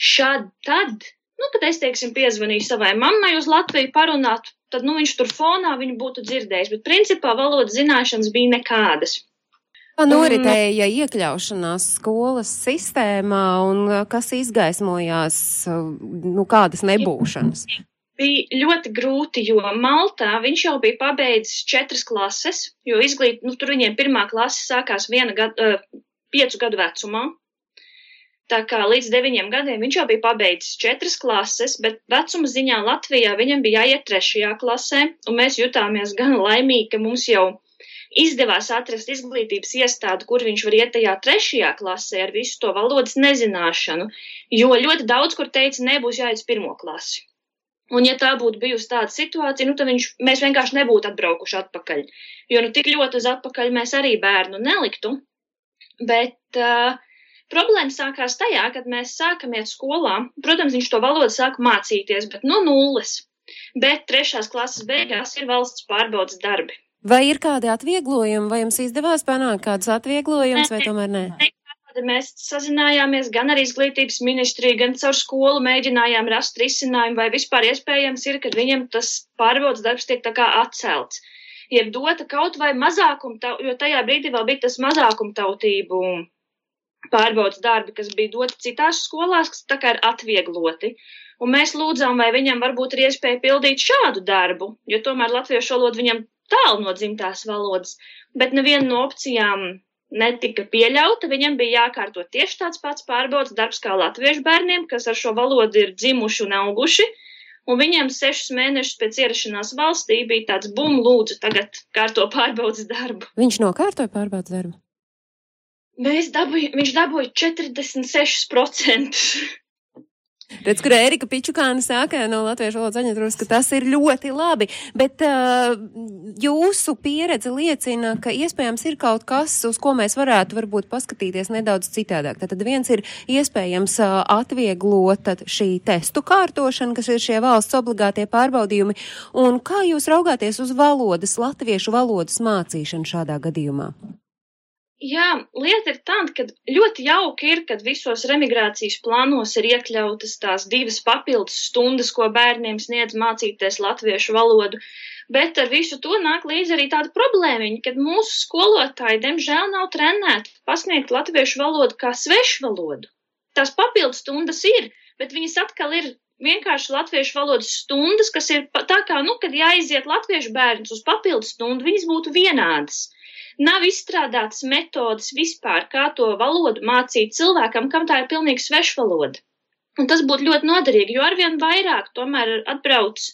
Šad, tad, nu, kad es, teiksim, piezvanīju savai mammai uz Latviju parunāt, tad, nu, viņš tur fonā viņu būtu dzirdējis, bet principā valodas zināšanas bija nekādas. Kā noritēja iekļaušanās skolas sistēmā un kas izgaismojās, nu, kādas nebūšanas? Bija ļoti grūti, jo Maltā viņš jau bija pabeidzis četras klases, jo izglīt, nu, tur viņiem pirmā klase sākās viena gadu, uh, piecu gadu vecumā. Tā kā līdz deviņiem gadiem viņš jau bija pabeidzis četras klases, bet vecuma ziņā Latvijā viņam bija jāiet trešajā klasē, un mēs jutāmies gan laimīgi, ka mums jau izdevās atrast izglītības iestādi, kur viņš var iet tajā trešajā klasē ar visu to valodas nezināšanu, jo ļoti daudz, kur teica, nebūs jāiet pirmo klasi. Un ja tā būtu bijusi tāda situācija, nu tad viņš, mēs vienkārši nebūtu atbraukuši atpakaļ, jo nu tik ļoti uz atpakaļ mēs arī bērnu neliktu, bet uh, Problēma sākās tajā, kad mēs sākam iet skolā. Protams, viņš to valodu sāka mācīties, bet no nulles. Bet trešās klases beigās ir valsts pārbaudas darbi. Vai ir kādi atvieglojumi, vai jums izdevās panākt kādus atvieglojumus, vai tomēr nē? Mēs sazinājāmies gan ar izglītības ministriju, gan caur skolu mēģinājām rast risinājumu, vai vispār iespējams ir, ka viņam tas pārbaudas darbs tiek tā kā atcelts. Jeb dota kaut vai mazākumtautību, jo tajā brīdī vēl bija tas mazākumtautību pārbaudas darbi, kas bija doti citās skolās, kas tā kā ir atviegloti. Un mēs lūdzām, vai viņam varbūt ir iespēja pildīt šādu darbu, jo tomēr latviešu valoda viņam tālu no dzimtās valodas, bet neviena no opcijām netika pieļauta. Viņam bija jākārto tieši tāds pats pārbaudas darbs kā latviešu bērniem, kas ar šo valodu ir dzimuši un auguši. Un viņiem sešus mēnešus pēc ierašanās valstī bija tāds bum, lūdzu, tagad kārto pārbaudas darbu. Viņš nokārtoja pārbaudas darbu. Mēs dabūj, viņš dabūja 46%. Redz, kur Ērika Pičukāna sāka no Latviešu valodas aģentūras, ka tas ir ļoti labi, bet uh, jūsu pieredze liecina, ka iespējams ir kaut kas, uz ko mēs varētu varbūt paskatīties nedaudz citādāk. Tad viens ir iespējams uh, atvieglot šī testu kārtošana, kas ir šie valsts obligātie pārbaudījumi, un kā jūs raugāties uz valodas, latviešu valodas mācīšanu šādā gadījumā? Jā, lieta ir tāda, ka ļoti jauki ir, kad visos remigrācijas plānos ir iekļautas tās divas papildus stundas, ko bērniem sniedz mācīties latviešu valodu, bet ar visu to nāk līdzi arī tāda problēmiņa, kad mūsu skolotāji, diemžēl, nav trenēti pasniegt latviešu valodu kā svešu valodu. Tās papildus stundas ir, bet viņas atkal ir vienkārši latviešu valodas stundas, kas ir tā kā, nu, kad jāiziet latviešu bērns uz papildus stundu, viņas būtu vienādas. Nav izstrādātas metodas vispār, kā to valodu mācīt cilvēkam, kam tā ir pilnīgi sveša valoda. Un tas būtu ļoti noderīgi, jo arvien vairāk tomēr atbrauc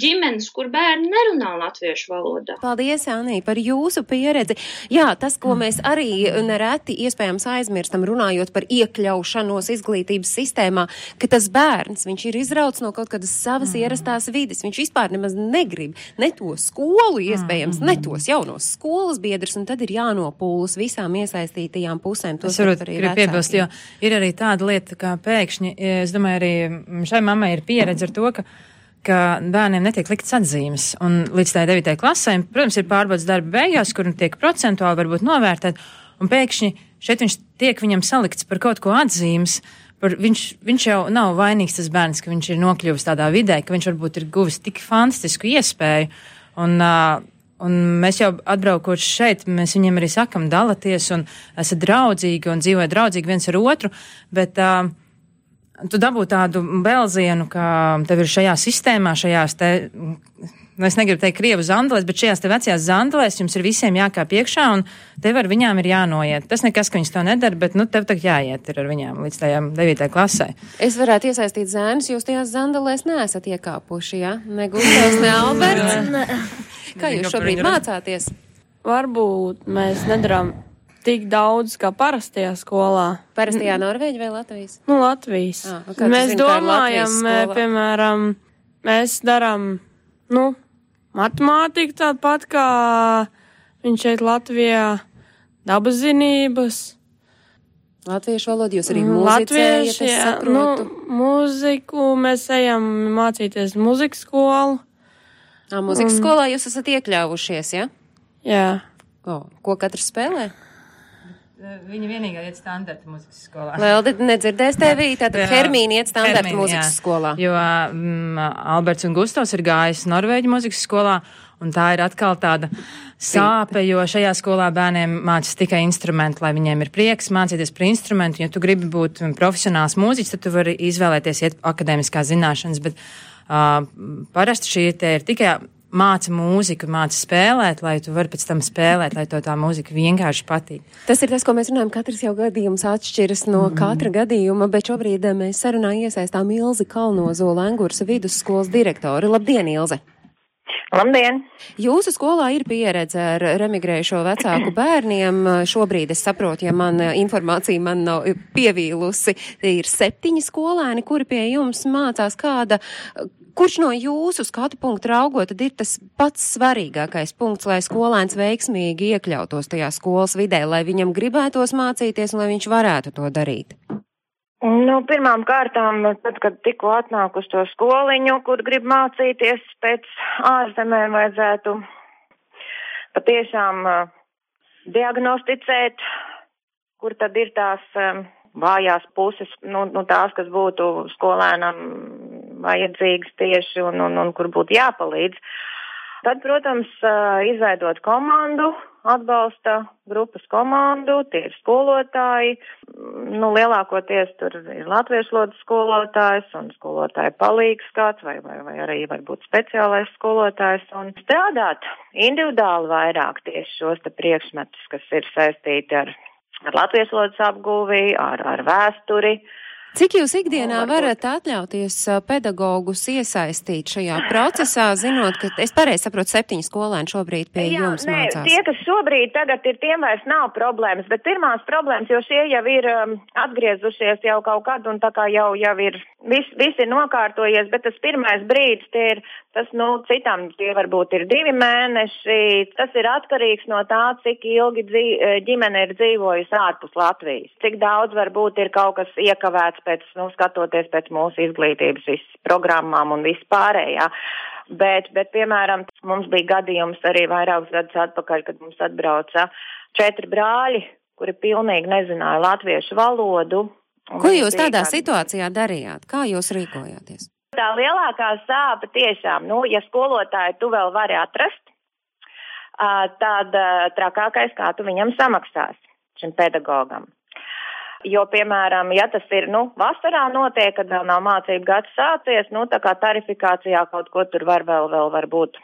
ģimenes, kur bērni nerunā latviešu valodā. Paldies, Anī, par jūsu pieredzi. Jā, tas, ko mēs arī nereti iespējams aizmirstam, runājot par iekļaušanos izglītības sistēmā, ka tas bērns, viņš ir izrauts no kaut kādas savas mm. ierastās vides. Viņš vispār nemaz negrib ne to skolu, iespējams, mm. ne tos jaunos skolas biedrus, un tad ir jānopūlas visām iesaistītajām pusēm. Es varu arī piebilst, jo ir arī tāda lieta, kā pēkšņi, es domāju, arī šai mammai ir pieredze ar to, ka ka bērniem netiek likts atzīmes. Un līdz tai 9. klasē, protams, ir pārbaudas darba beigās, kur tiek procentuāli varbūt novērtēt, un pēkšņi šeit viņš tiek viņam salikts par kaut ko atzīmes. Par, viņš, viņš jau nav vainīgs tas bērns, ka viņš ir nokļuvis tādā vidē, ka viņš varbūt ir guvis tik fantastisku iespēju. Un, uh, un mēs jau atbraucot šeit, mēs viņiem arī sakam, dalieties un esat draudzīgi un dzīvojat draudzīgi viens ar otru. Bet, uh, tu dabū tādu belzienu, ka tev ir šajā sistēmā, šajās te, nu, es negribu teikt krievu zandelēs, bet šajās te vecajās zandelēs jums ir visiem jākāp iekšā un tev ar viņām ir jānoiet. Tas nekas, ka viņas to nedara, bet, nu, tev tagad jāiet ir ar viņām līdz tajām devītajai klasē. Es varētu iesaistīt zēnus, jūs tajās zandelēs neesat iekāpuši, jā? Ja? Ne Gustavs, ne Alberts. Kā jūs šobrīd mācāties? Varbūt mēs nedarām tik daudz kā parastajā skolā. Parastajā Norvēģijā vai Latvijas? Nu, Latvijas. Ah, mēs zin, domājam, piemēram, mēs darām, nu, matemātiku tādu pat kā viņš šeit Latvijā, dabas zinības. Latviešu valodu jūs arī mūzicējat, Latvieši, jā, nu, mūziku mēs ejam mācīties muzikas skolu. Ā, muzikas un... skolā jūs esat iekļāvušies, ja? Jā. O, ko katrs spēlē? Viņa vienīgā iet standarta muzikas skolā. Vēl nedzirdēs tevi, tātad Hermīna iet standarta Hermīna, muzikas jā. skolā. Jo mm, Alberts un Gustavs ir gājis Norvēģi muzikas skolā, un tā ir atkal tāda sāpe, jo šajā skolā bērniem mācās tikai instrumenti, lai viņiem ir prieks mācīties par instrumentu. Ja tu gribi būt profesionāls mūziķis, tad tu vari izvēlēties iet akadēmiskās zināšanas, bet uh, parasti šī ir tikai māca mūziku, māca spēlēt, lai tu vari pēc tam spēlēt, lai to tā mūzika vienkārši patīk. Tas ir tas, ko mēs runājam. Katrs jau gadījums atšķiras no mm. katra gadījuma, bet šobrīd eh, mēs sarunā iesaistām Ilzi Kalnozo Lengurs vidusskolas direktori. Labdien, Ilze! Labdien! Jūsu skolā ir pieredze ar remigrējušo vecāku [clears throat] bērniem. Šobrīd es saprotu, ja man eh, informācija man nav pievīlusi, ir septiņi skolēni, kuri pie jums mācās kāda kurš no jūsu skatu punktu raugot, tad ir tas pats svarīgākais punkts, lai skolēns veiksmīgi iekļautos tajā skolas vidē, lai viņam gribētos mācīties un lai viņš varētu to darīt? Nu, pirmām kārtām, tad, kad tikko atnāk uz to skoliņu, kur grib mācīties pēc ārzemēm, vajadzētu patiešām uh, diagnosticēt, kur tad ir tās um, vājās puses, nu, nu tās, kas būtu skolēnam vajadzīgas tieši un, un, un kur būtu jāpalīdz. Tad, protams, izveidot komandu, atbalsta grupas komandu, tie ir skolotāji. Nu, lielākoties tur ir latviešu lodas skolotājs un skolotāja palīgs kāds vai, vai, vai arī varbūt speciālais skolotājs un strādāt individuāli vairāk tieši šos te priekšmetus, kas ir saistīti ar ar latviešu valodas apgūvi, ar, ar vēsturi. Cik jūs ikdienā varat atļauties pedagogus iesaistīt šajā procesā, zinot, ka es pareizi saprotu, septiņi skolēni šobrīd pie Jā, jums nē, mācās? Tie, kas šobrīd tagad ir, tiem vairs nav problēmas, bet pirmās problēmas, jo šie jau ir um, atgriezušies jau kaut kad un tā kā jau, jau ir, viss vis ir nokārtojies, bet tas pirmais brīdis tie ir, tas, nu, citam tie varbūt ir divi mēneši, tas ir atkarīgs no tā, cik ilgi dzī, ģimene ir dzīvojusi ārpus Latvijas, cik daudz varbūt ir kaut kas iekavēts pēc, nu, skatoties pēc mūsu izglītības visas programmām un vispārējā. Bet, bet, piemēram, mums bija gadījums arī vairākus gadus atpakaļ, kad mums atbrauca četri brāļi, kuri pilnīgi nezināja latviešu valodu. Ko jūs tādā situācijā darījāt? Kā jūs rīkojāties? Tā lielākā sāpe tiešām, nu, ja skolotāju tu vēl vari atrast, tad trakākais, kā tu viņam samaksās šim pedagogam. Jo, piemēram, ja tas ir, nu, vasarā notiek, kad vēl nav mācību gads sācies, nu, tā kā tarifikācijā kaut ko tur var vēl, vēl varbūt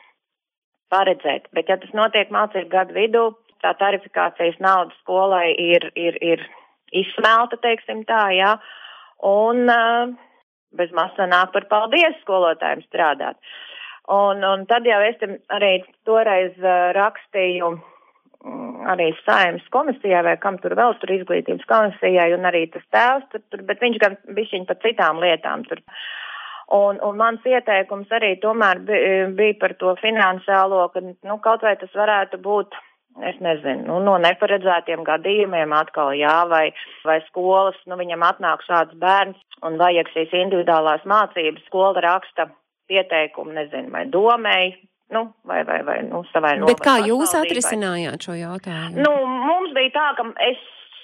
paredzēt. Bet, ja tas notiek mācību gadu vidū, tā tarifikācijas nauda skolai ir, ir, ir izsmelta, teiksim tā, jā. Un uh, bez masa nāk par paldies skolotājiem strādāt. Un, un tad jau es arī toreiz uh, rakstīju Mm, arī saimnes komisijai vai kam tur vēl tur izglītības komisijai un arī tas tēvs tur, tur bet viņš gan bišķiņ par citām lietām tur. Un, un mans ieteikums arī tomēr bija, bija par to finansiālo, ka, nu, kaut vai tas varētu būt, es nezinu, nu, no neparedzētiem gadījumiem atkal, jā, vai, vai skolas, nu, viņam atnāk šāds bērns un vajag šīs individuālās mācības, skola raksta pieteikumu, nezinu, vai domēji, nu, vai, vai, vai nu, savai nometnē. Bet kā jūs atrisinājāt šo jautājumu? Nu, mums bija tā, ka es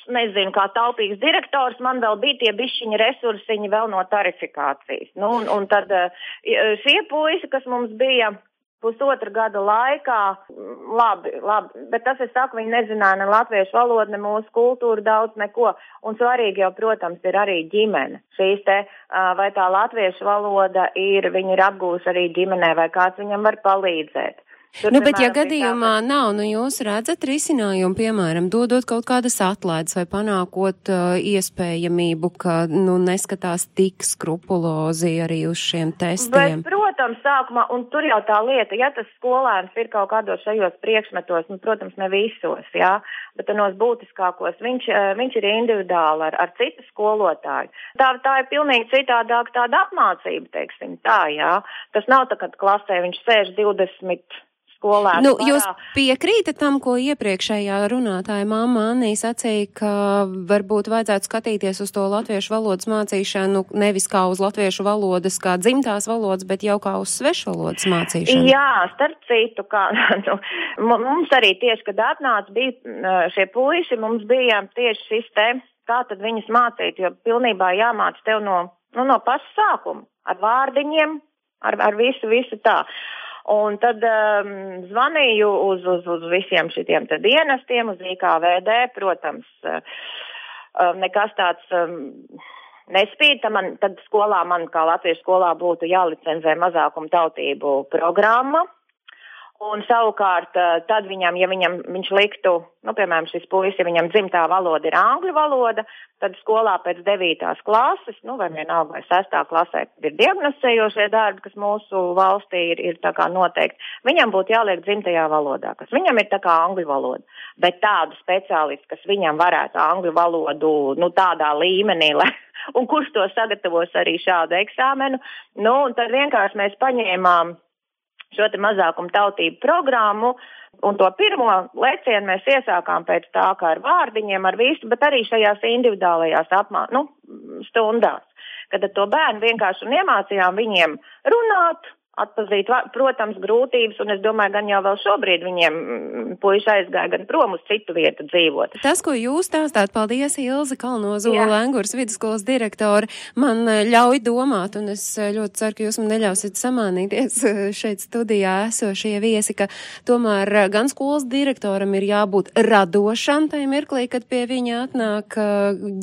nezinu, kā taupīgs direktors, man vēl bija tie bišķiņa resursiņi vēl no tarifikācijas. Nu, un, un tad eh, šie puisi, kas mums bija pusotra gada laikā, labi, labi, bet tas, es saku, viņi nezināja ne latviešu valodu, ne mūsu kultūru daudz, neko. Un svarīgi jau, protams, ir arī ģimene. Šīs te, vai tā latviešu valoda ir, viņi ir apgūši arī ģimenē, vai kāds viņam var palīdzēt. Tur, nu, bet, ja gadījumā tā... nav, nu jūs redzat risinājumu, piemēram, dodot kaut kādas atlaides vai panākot uh, iespējamību, ka, nu, neskatās tik skrupulozi arī uz šiem testiem. Bet, protams, sākumā, un tur jau tā lieta, ja tas skolēns ir kaut kādos šajos priekšmetos, nu, protams, ne visos, jā, bet tanos būtiskākos, viņš, uh, viņš ir individuāli ar, ar citu skolotāju. Tā, tā ir pilnīgi citādāk tāda apmācība, teiksim, tā, jā. Tas nav tā, ka klasē viņš sēž 20 skolēnu. Nu, jūs piekrītat tam, ko iepriekšējā runātāja mamma Annī sacīja, ka varbūt vajadzētu skatīties uz to latviešu valodas mācīšanu nevis kā uz latviešu valodas, kā dzimtās valodas, bet jau kā uz svešu valodas mācīšanu? Jā, starp citu, kā, [laughs] nu, mums arī tieši, kad atnāca bija šie puiši, mums bija tieši šis te, kā tad viņus mācīt, jo pilnībā jāmāc tev no, nu, no paša sākuma, ar vārdiņiem, ar, ar visu, visu tā. Un tad um, zvanīju uz, uz, uz visiem šitiem dienestiem, uz IKVD, protams, uh, nekas tāds um, nespīd. Man, tad skolā man, kā latviešu skolā, būtu jālicenzē mazākumu tautību programma. Un savukārt, eh, tad viņam, ja viņam, viņš liktu, nu, piemēram, šis puisis, ja viņam dzimtā valoda ir angļu valoda, tad skolā pēc devītās klases, nu, vai vienalga, vai sestā klasē ir diagnosējošie darbi, kas mūsu valstī ir, ir tā kā noteikti, viņam būtu jāliek dzimtajā valodā, kas viņam ir tā kā angļu valoda. Bet tādu speciālistu, kas viņam varētu angļu valodu, nu, tādā līmenī, lai, [laughs] un kurš to sagatavos arī šādu eksāmenu. Nu, un tad vienkārši mēs paņēmām šo te mazākumu tautību programmu, un to pirmo lecienu mēs iesākām pēc tā, kā ar vārdiņiem, ar visu, bet arī šajās individuālajās apmā, nu, stundās, kad ar to bērnu vienkārši un iemācījām viņiem runāt, atpazīt, protams, grūtības, un es domāju, gan jau vēl šobrīd viņiem mm, puiši aizgāja gan prom uz citu vietu dzīvot. Tas, ko jūs stāstāt, paldies Ilze Kalnozola, Lengurs vidusskolas direktori, man eh, ļauj domāt, un es eh, ļoti ceru, ka jūs man neļausiet samānīties eh, šeit studijā esošie viesi, ka tomēr gan skolas direktoram ir jābūt radošam tajā mirklī, kad pie viņa atnāk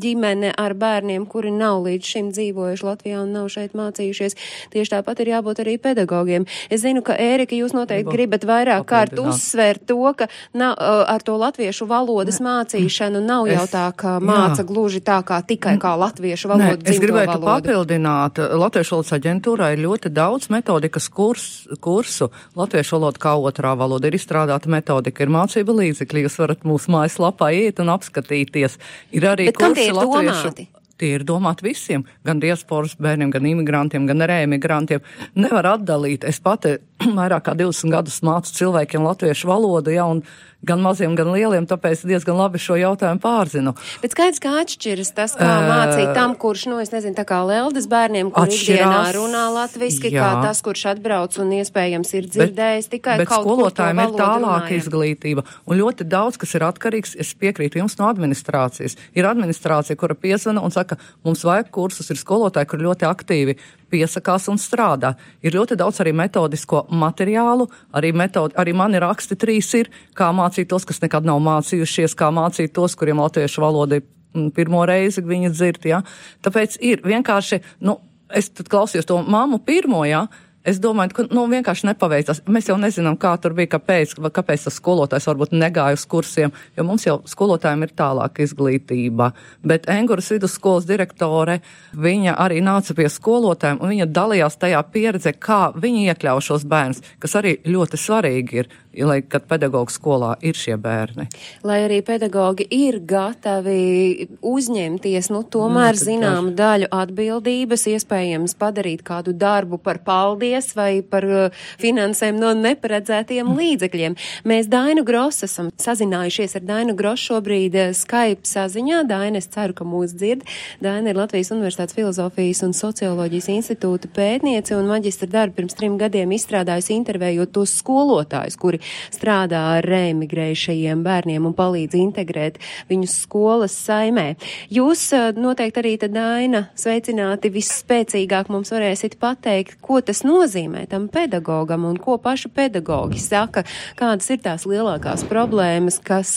ģimene ar bērniem, kuri nav līdz šim dzīvojuši Latvijā un nav šeit mācījušies. Tieši tāpat ir jābūt arī pedagogiem pedagogiem. Es zinu, ka Ērika, jūs noteikti Gribu gribat vairāk kārt uzsvērt to, ka nav, ar to latviešu valodas mācīšanu nav jau tā, ka māca jā. gluži tā kā tikai kā latviešu valodu. Nē, es gribētu valodu. papildināt, Latviešu valodas aģentūrā ir ļoti daudz metodikas kurs, kursu. Latviešu valoda kā otrā valoda ir izstrādāta metodika, ir mācība līdzekļi, jūs varat mūsu mājaslapā iet un apskatīties. Ir arī Bet kursi latviešu. Domāti? Tie ir domāti visiem, gan diasporas bērniem, gan imigrantiem, gan rēmigrantiem. Nevar atdalīt. Es pati [clears throat] vairāk kā 20 gadus mācu cilvēkiem latviešu valodu, ja, un gan maziem, gan lieliem, tāpēc diezgan labi šo jautājumu pārzinu. Bet skaidrs, kā atšķiras tas, kā uh, mācīt tam, kurš, nu, es nezinu, tā kā Leldas bērniem, kur ikdienā runā latviski, jā. kā tas, kurš atbrauc un iespējams ir dzirdējis bet, tikai bet kaut skolotājiem ir tālāka runājam. izglītība, un ļoti daudz, kas ir atkarīgs, es piekrītu jums no administrācijas. Ir administrācija, kura piezvana un saka, mums vajag kursus, ir skolotāji, kur ļoti aktīvi piesakās un strādā. Ir ļoti daudz arī metodisko materiālu, arī, metodi, arī mani raksti trīs ir, kā mācīt tos, kas nekad nav mācījušies, kā mācīt tos, kuriem latviešu valoda ir mm, pirmo reizi viņa dzird. Ja? Tāpēc ir vienkārši, nu, es klausījos to mammu pirmo, ja? Es domāju, ka nu, vienkārši nepaveicās. Mēs jau nezinām, kā tur bija, kāpēc, kāpēc tas skolotājs varbūt negāja uz kursiem, jo mums jau skolotājiem ir tālāka izglītība. Bet Enguras vidusskolas direktore, viņa arī nāca pie skolotājiem un viņa dalījās tajā pieredzē, kā viņi iekļauj šos bērnus, kas arī ļoti svarīgi ir lai, kad pedagoģa skolā ir šie bērni. Lai arī pedagoģi ir gatavi uzņemties, nu, tomēr nu, zināmu daļu atbildības, iespējams padarīt kādu darbu par paldies vai par uh, finansēm no neparedzētiem līdzekļiem. Mēs Dainu Gross esam sazinājušies ar Dainu Gross šobrīd uh, Skype saziņā. Daina, es ceru, ka mūs dzird. Daina ir Latvijas Universitātes filozofijas un socioloģijas institūta pētniece un maģistra darbu pirms trim gadiem izstrādājusi intervējot tos skolotājus, kuri strādā ar reemigrējušajiem bērniem un palīdz integrēt viņus skolas saimē. Jūs noteikti arī tad, Daina, sveicināti visspēcīgāk mums varēsit pateikt, ko tas nozīmē tam pedagogam un ko paši pedagogi saka, kādas ir tās lielākās problēmas, kas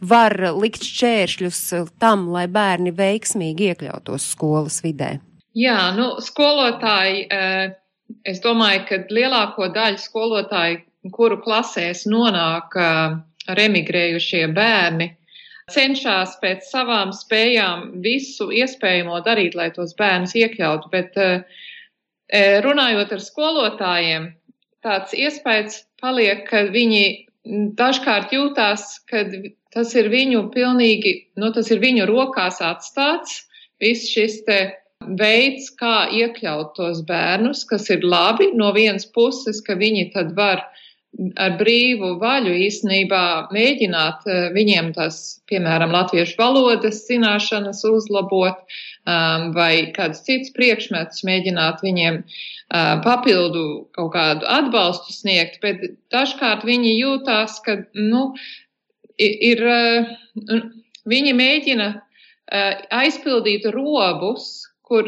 var likt šķēršļus tam, lai bērni veiksmīgi iekļautos skolas vidē. Jā, nu, skolotāji, es domāju, ka lielāko daļu skolotāju kuru klasēs nonāk ar emigrējušie bērni, cenšas pēc savām spējām visu iespējamo darīt, lai tos bērnus iekļautu. Bet runājot ar skolotājiem, tāds iespējas paliek, ka viņi dažkārt jūtās, ka tas ir viņu pilnīgi, nu, tas ir viņu rokās atstāts, viss šis te veids, kā iekļaut tos bērnus, kas ir labi no vienas puses, ka viņi tad var ar brīvu vaļu īstenībā mēģināt eh, viņiem tās, piemēram, latviešu valodas zināšanas uzlabot um, vai kādus cits priekšmetus mēģināt viņiem uh, papildu kaut kādu atbalstu sniegt, bet dažkārt viņi jūtās, ka, nu, ir, uh, viņi mēģina aizpildīt robus, kur,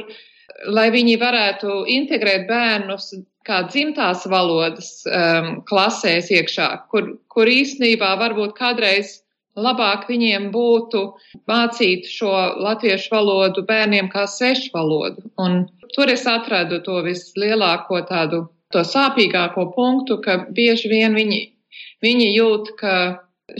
lai viņi varētu integrēt bērnus kā dzimtās valodas um, klasēs iekšā, kur, kur īstenībā varbūt kādreiz labāk viņiem būtu mācīt šo latviešu valodu bērniem kā sešu valodu. Un tur es atradu to vislielāko tādu, to sāpīgāko punktu, ka bieži vien viņi, viņi jūt, ka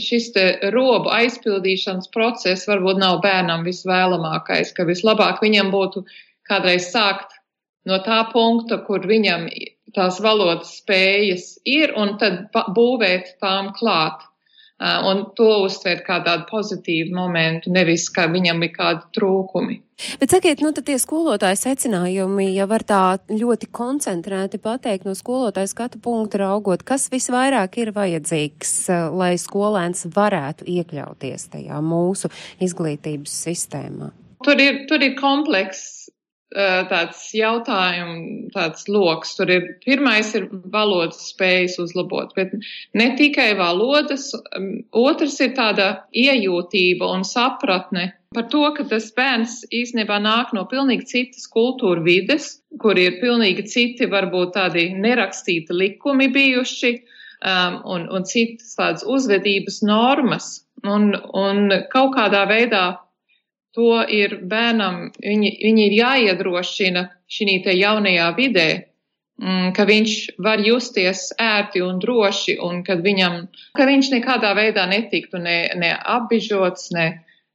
šis te robu aizpildīšanas process varbūt nav bērnam visvēlamākais, ka vislabāk viņam būtu kādreiz sākt no tā punkta, kur viņam tās valodas spējas ir, un tad būvēt tām klāt. un to uztvērt kā tādu pozitīvu momentu, nevis kā viņam ir kādi trūkumi. Bet sakiet, nu tad tie skolotāji secinājumi, ja var tā ļoti koncentrēti pateikt no skolotāja skatu punktu raugot, kas visvairāk ir vajadzīgs, lai skolēns varētu iekļauties tajā mūsu izglītības sistēmā? Tur ir, tur ir komplekss tāds jautājums, tāds loks. Tur ir pirmais ir valodas spējas uzlabot, bet ne tikai valodas, otrs ir tāda iejūtība un sapratne par to, ka tas bērns īstenībā nāk no pilnīgi citas kultūra vides, kur ir pilnīgi citi, varbūt tādi nerakstīti likumi bijuši um, un, un citas tādas uzvedības normas. Un, un kaut kādā veidā to ir bērnam, viņi, viņi ir jāiedrošina šī jaunajā vidē, mm, ka viņš var justies ērti un droši, un kad viņam, ka viņš nekādā veidā netiktu ne, ne apbižots, ne,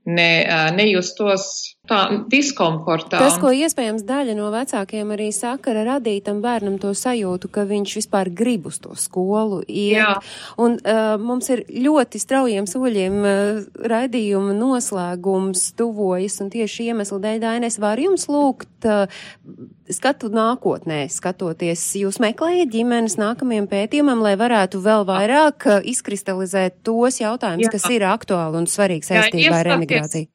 ne, nejustos tā diskomfortā. Tas, ko iespējams daļa no vecākiem arī saka, radīt tam bērnam to sajūtu, ka viņš vispār grib uz to skolu iet. Jā. Un uh, mums ir ļoti straujiem soļiem uh, raidījuma noslēgums tuvojas, un tieši iemeslu dēļ, Dainis, var jums lūgt uh, skatu nākotnē, skatoties, jūs meklējat ģimenes nākamajam pētījumam, lai varētu vēl vairāk uh, izkristalizēt tos jautājumus, kas ir aktuāli un svarīgi saistībā ar emigrāciju.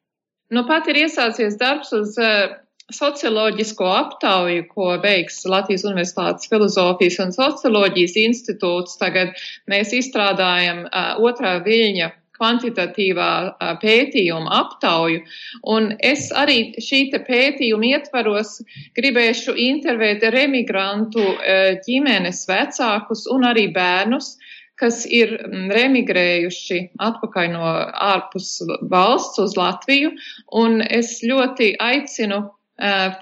Nu, pat ir iesācies darbs uz uh, socioloģisko aptauju, ko veiks Latvijas Universitātes filozofijas un socioloģijas institūts. Tagad mēs izstrādājam uh, otrā viļņa kvantitatīvā uh, pētījuma aptauju, un es arī šī pētījuma ietvaros gribēšu intervēt remigrantu ģimenes vecākus un arī bērnus, kas ir mm, remigrējuši atpakaļ no ārpus valsts uz Latviju, un es ļoti aicinu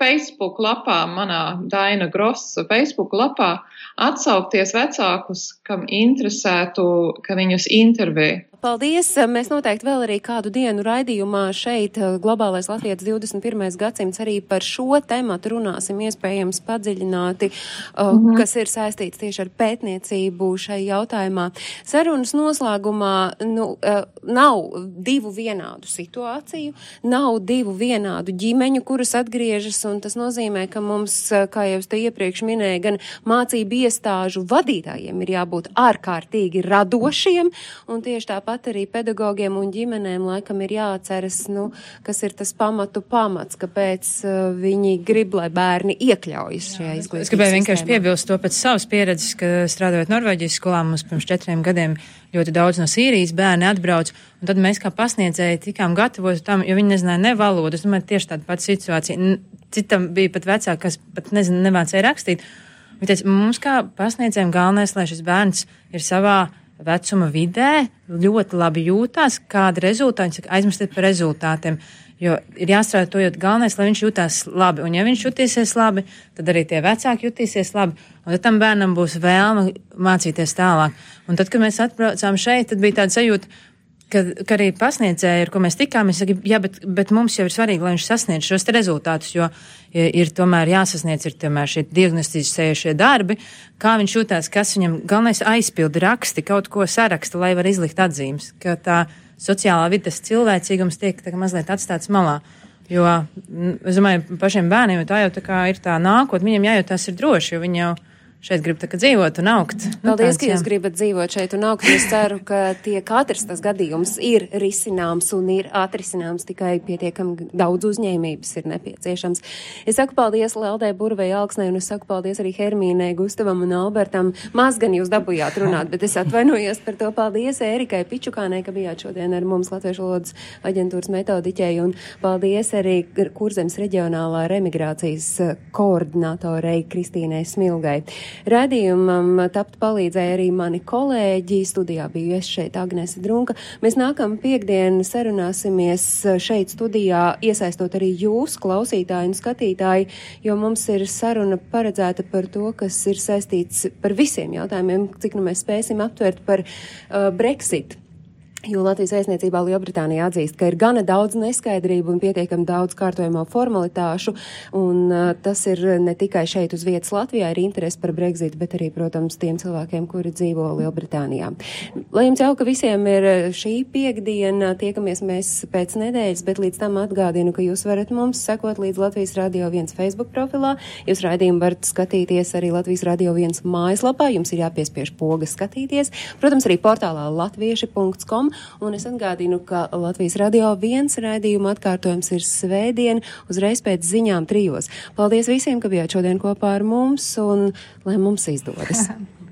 Facebook lapā, manā Daina Grossa Facebook lapā, atsaukties vecākus, kam interesētu, ka viņus intervē Paldies! Mēs noteikti vēl arī kādu dienu raidījumā šeit eh, Globālais Latvijas 21. gadsimts arī par šo tematu runāsim iespējams padziļināti, mm -hmm. kas ir saistīts tieši ar pētniecību šai jautājumā. Sarunas noslēgumā nu, eh, nav divu vienādu situāciju, nav divu vienādu ģimeņu, kuras atgriežas, un tas nozīmē, ka mums, kā jau es te iepriekš minēju, gan mācību iestāžu vadītājiem ir jābūt ārkārtīgi radošiem, un tieši tāpat tāpat arī pedagogiem un ģimenēm laikam ir jāatceras, nu, kas ir tas pamatu pamats, kāpēc uh, viņi grib, lai bērni iekļaujas šajā izglītības Es gribēju vienkārši piebilst to pēc savas pieredzes, ka strādājot Norvēģijas skolā mums pirms četriem gadiem ļoti daudz no Sīrijas bērni atbrauc, un tad mēs kā pasniedzēji tikām gatavoti tam, jo viņi nezināja ne valodu. Es domāju, tieši tāda pati situācija. Citam bija pat vecāki, kas pat nezinu, nemācēja rakstīt. Viņi teica, mums kā pasniedzējiem galvenais, lai šis bērns ir savā vecuma vidē ļoti labi jūtās, kāda rezultāti, aizmirstiet par rezultātiem. Jo ir jāstrādā to, jo galvenais, lai viņš jutās labi. Un ja viņš jutīsies labi, tad arī tie vecāki jutīsies labi. Un tad tam bērnam būs vēlme mācīties tālāk. Un tad, kad mēs atbraucām šeit, tad bija tāda sajūta, ka, ka arī pasniedzēji, ar ko mēs tikāmies, saka, jā, bet, bet mums jau ir svarīgi, lai viņš sasniedz šos rezultātus, jo ir tomēr jāsasniedz ir tomēr šie diagnosticējušie darbi, kā viņš jūtās, kas viņam galvenais aizpildi raksti, kaut ko saraksta, lai var izlikt atzīmes, ka tā sociālā vidas cilvēcīgums tiek tā mazliet atstāts malā. Jo, es domāju, pašiem bērniem tā jau tā kā ir tā nākotne, viņiem jājūtās ir droši, jo viņi jau šeit grib tā dzīvot un augt. Nu, Paldies, tāds, ka jūs gribat dzīvot šeit un augt. Es ceru, ka tie katrs tas gadījums ir risināms un ir atrisināms tikai pietiekami daudz uzņēmības ir nepieciešams. Es saku paldies Leldē Burvei Alksnē un es saku paldies arī Hermīnai, Gustavam un Albertam. Maz gan jūs dabūjāt runāt, bet es atvainojos par to. Paldies Ērikai Pičukānai, ka bijāt šodien ar mums Latviešu valodas aģentūras metodiķei un paldies arī Kurzems reģionālā remigrācijas koordinatorei Kristīnai Smilgai. Radījumam tapt palīdzēja arī mani kolēģi, studijā biju es šeit Agnese Drunka. Mēs nākam piekdien sarunāsimies šeit studijā, iesaistot arī jūs, klausītāji un skatītāji, jo mums ir saruna paredzēta par to, kas ir saistīts par visiem jautājumiem, cik nu mēs spēsim aptvert par uh, Brexit Jo Latvijas aizniecībā Lielbritānija atzīst, ka ir gana daudz neskaidrību un pietiekami daudz kārtojamo formalitāšu, un uh, tas ir ne tikai šeit uz vietas Latvijā ir interesi par Brexit, bet arī, protams, tiem cilvēkiem, kuri dzīvo Lielbritānijā. Lai jums jauka visiem ir šī piekdiena, tiekamies mēs pēc nedēļas, bet līdz tam atgādinu, ka jūs varat mums sekot līdz Latvijas Radio 1 Facebook profilā. Jūs raidījumu varat skatīties arī Latvijas Radio 1 mājaslapā, jums ir jāpiespiež poga skatīties. Protams, arī portālā latvieši.com un es atgādinu, ka Latvijas radio viens raidījuma atkārtojums ir svētdien, uzreiz pēc ziņām trijos. Paldies visiem, ka bijāt šodien kopā ar mums, un lai mums izdodas! [laughs]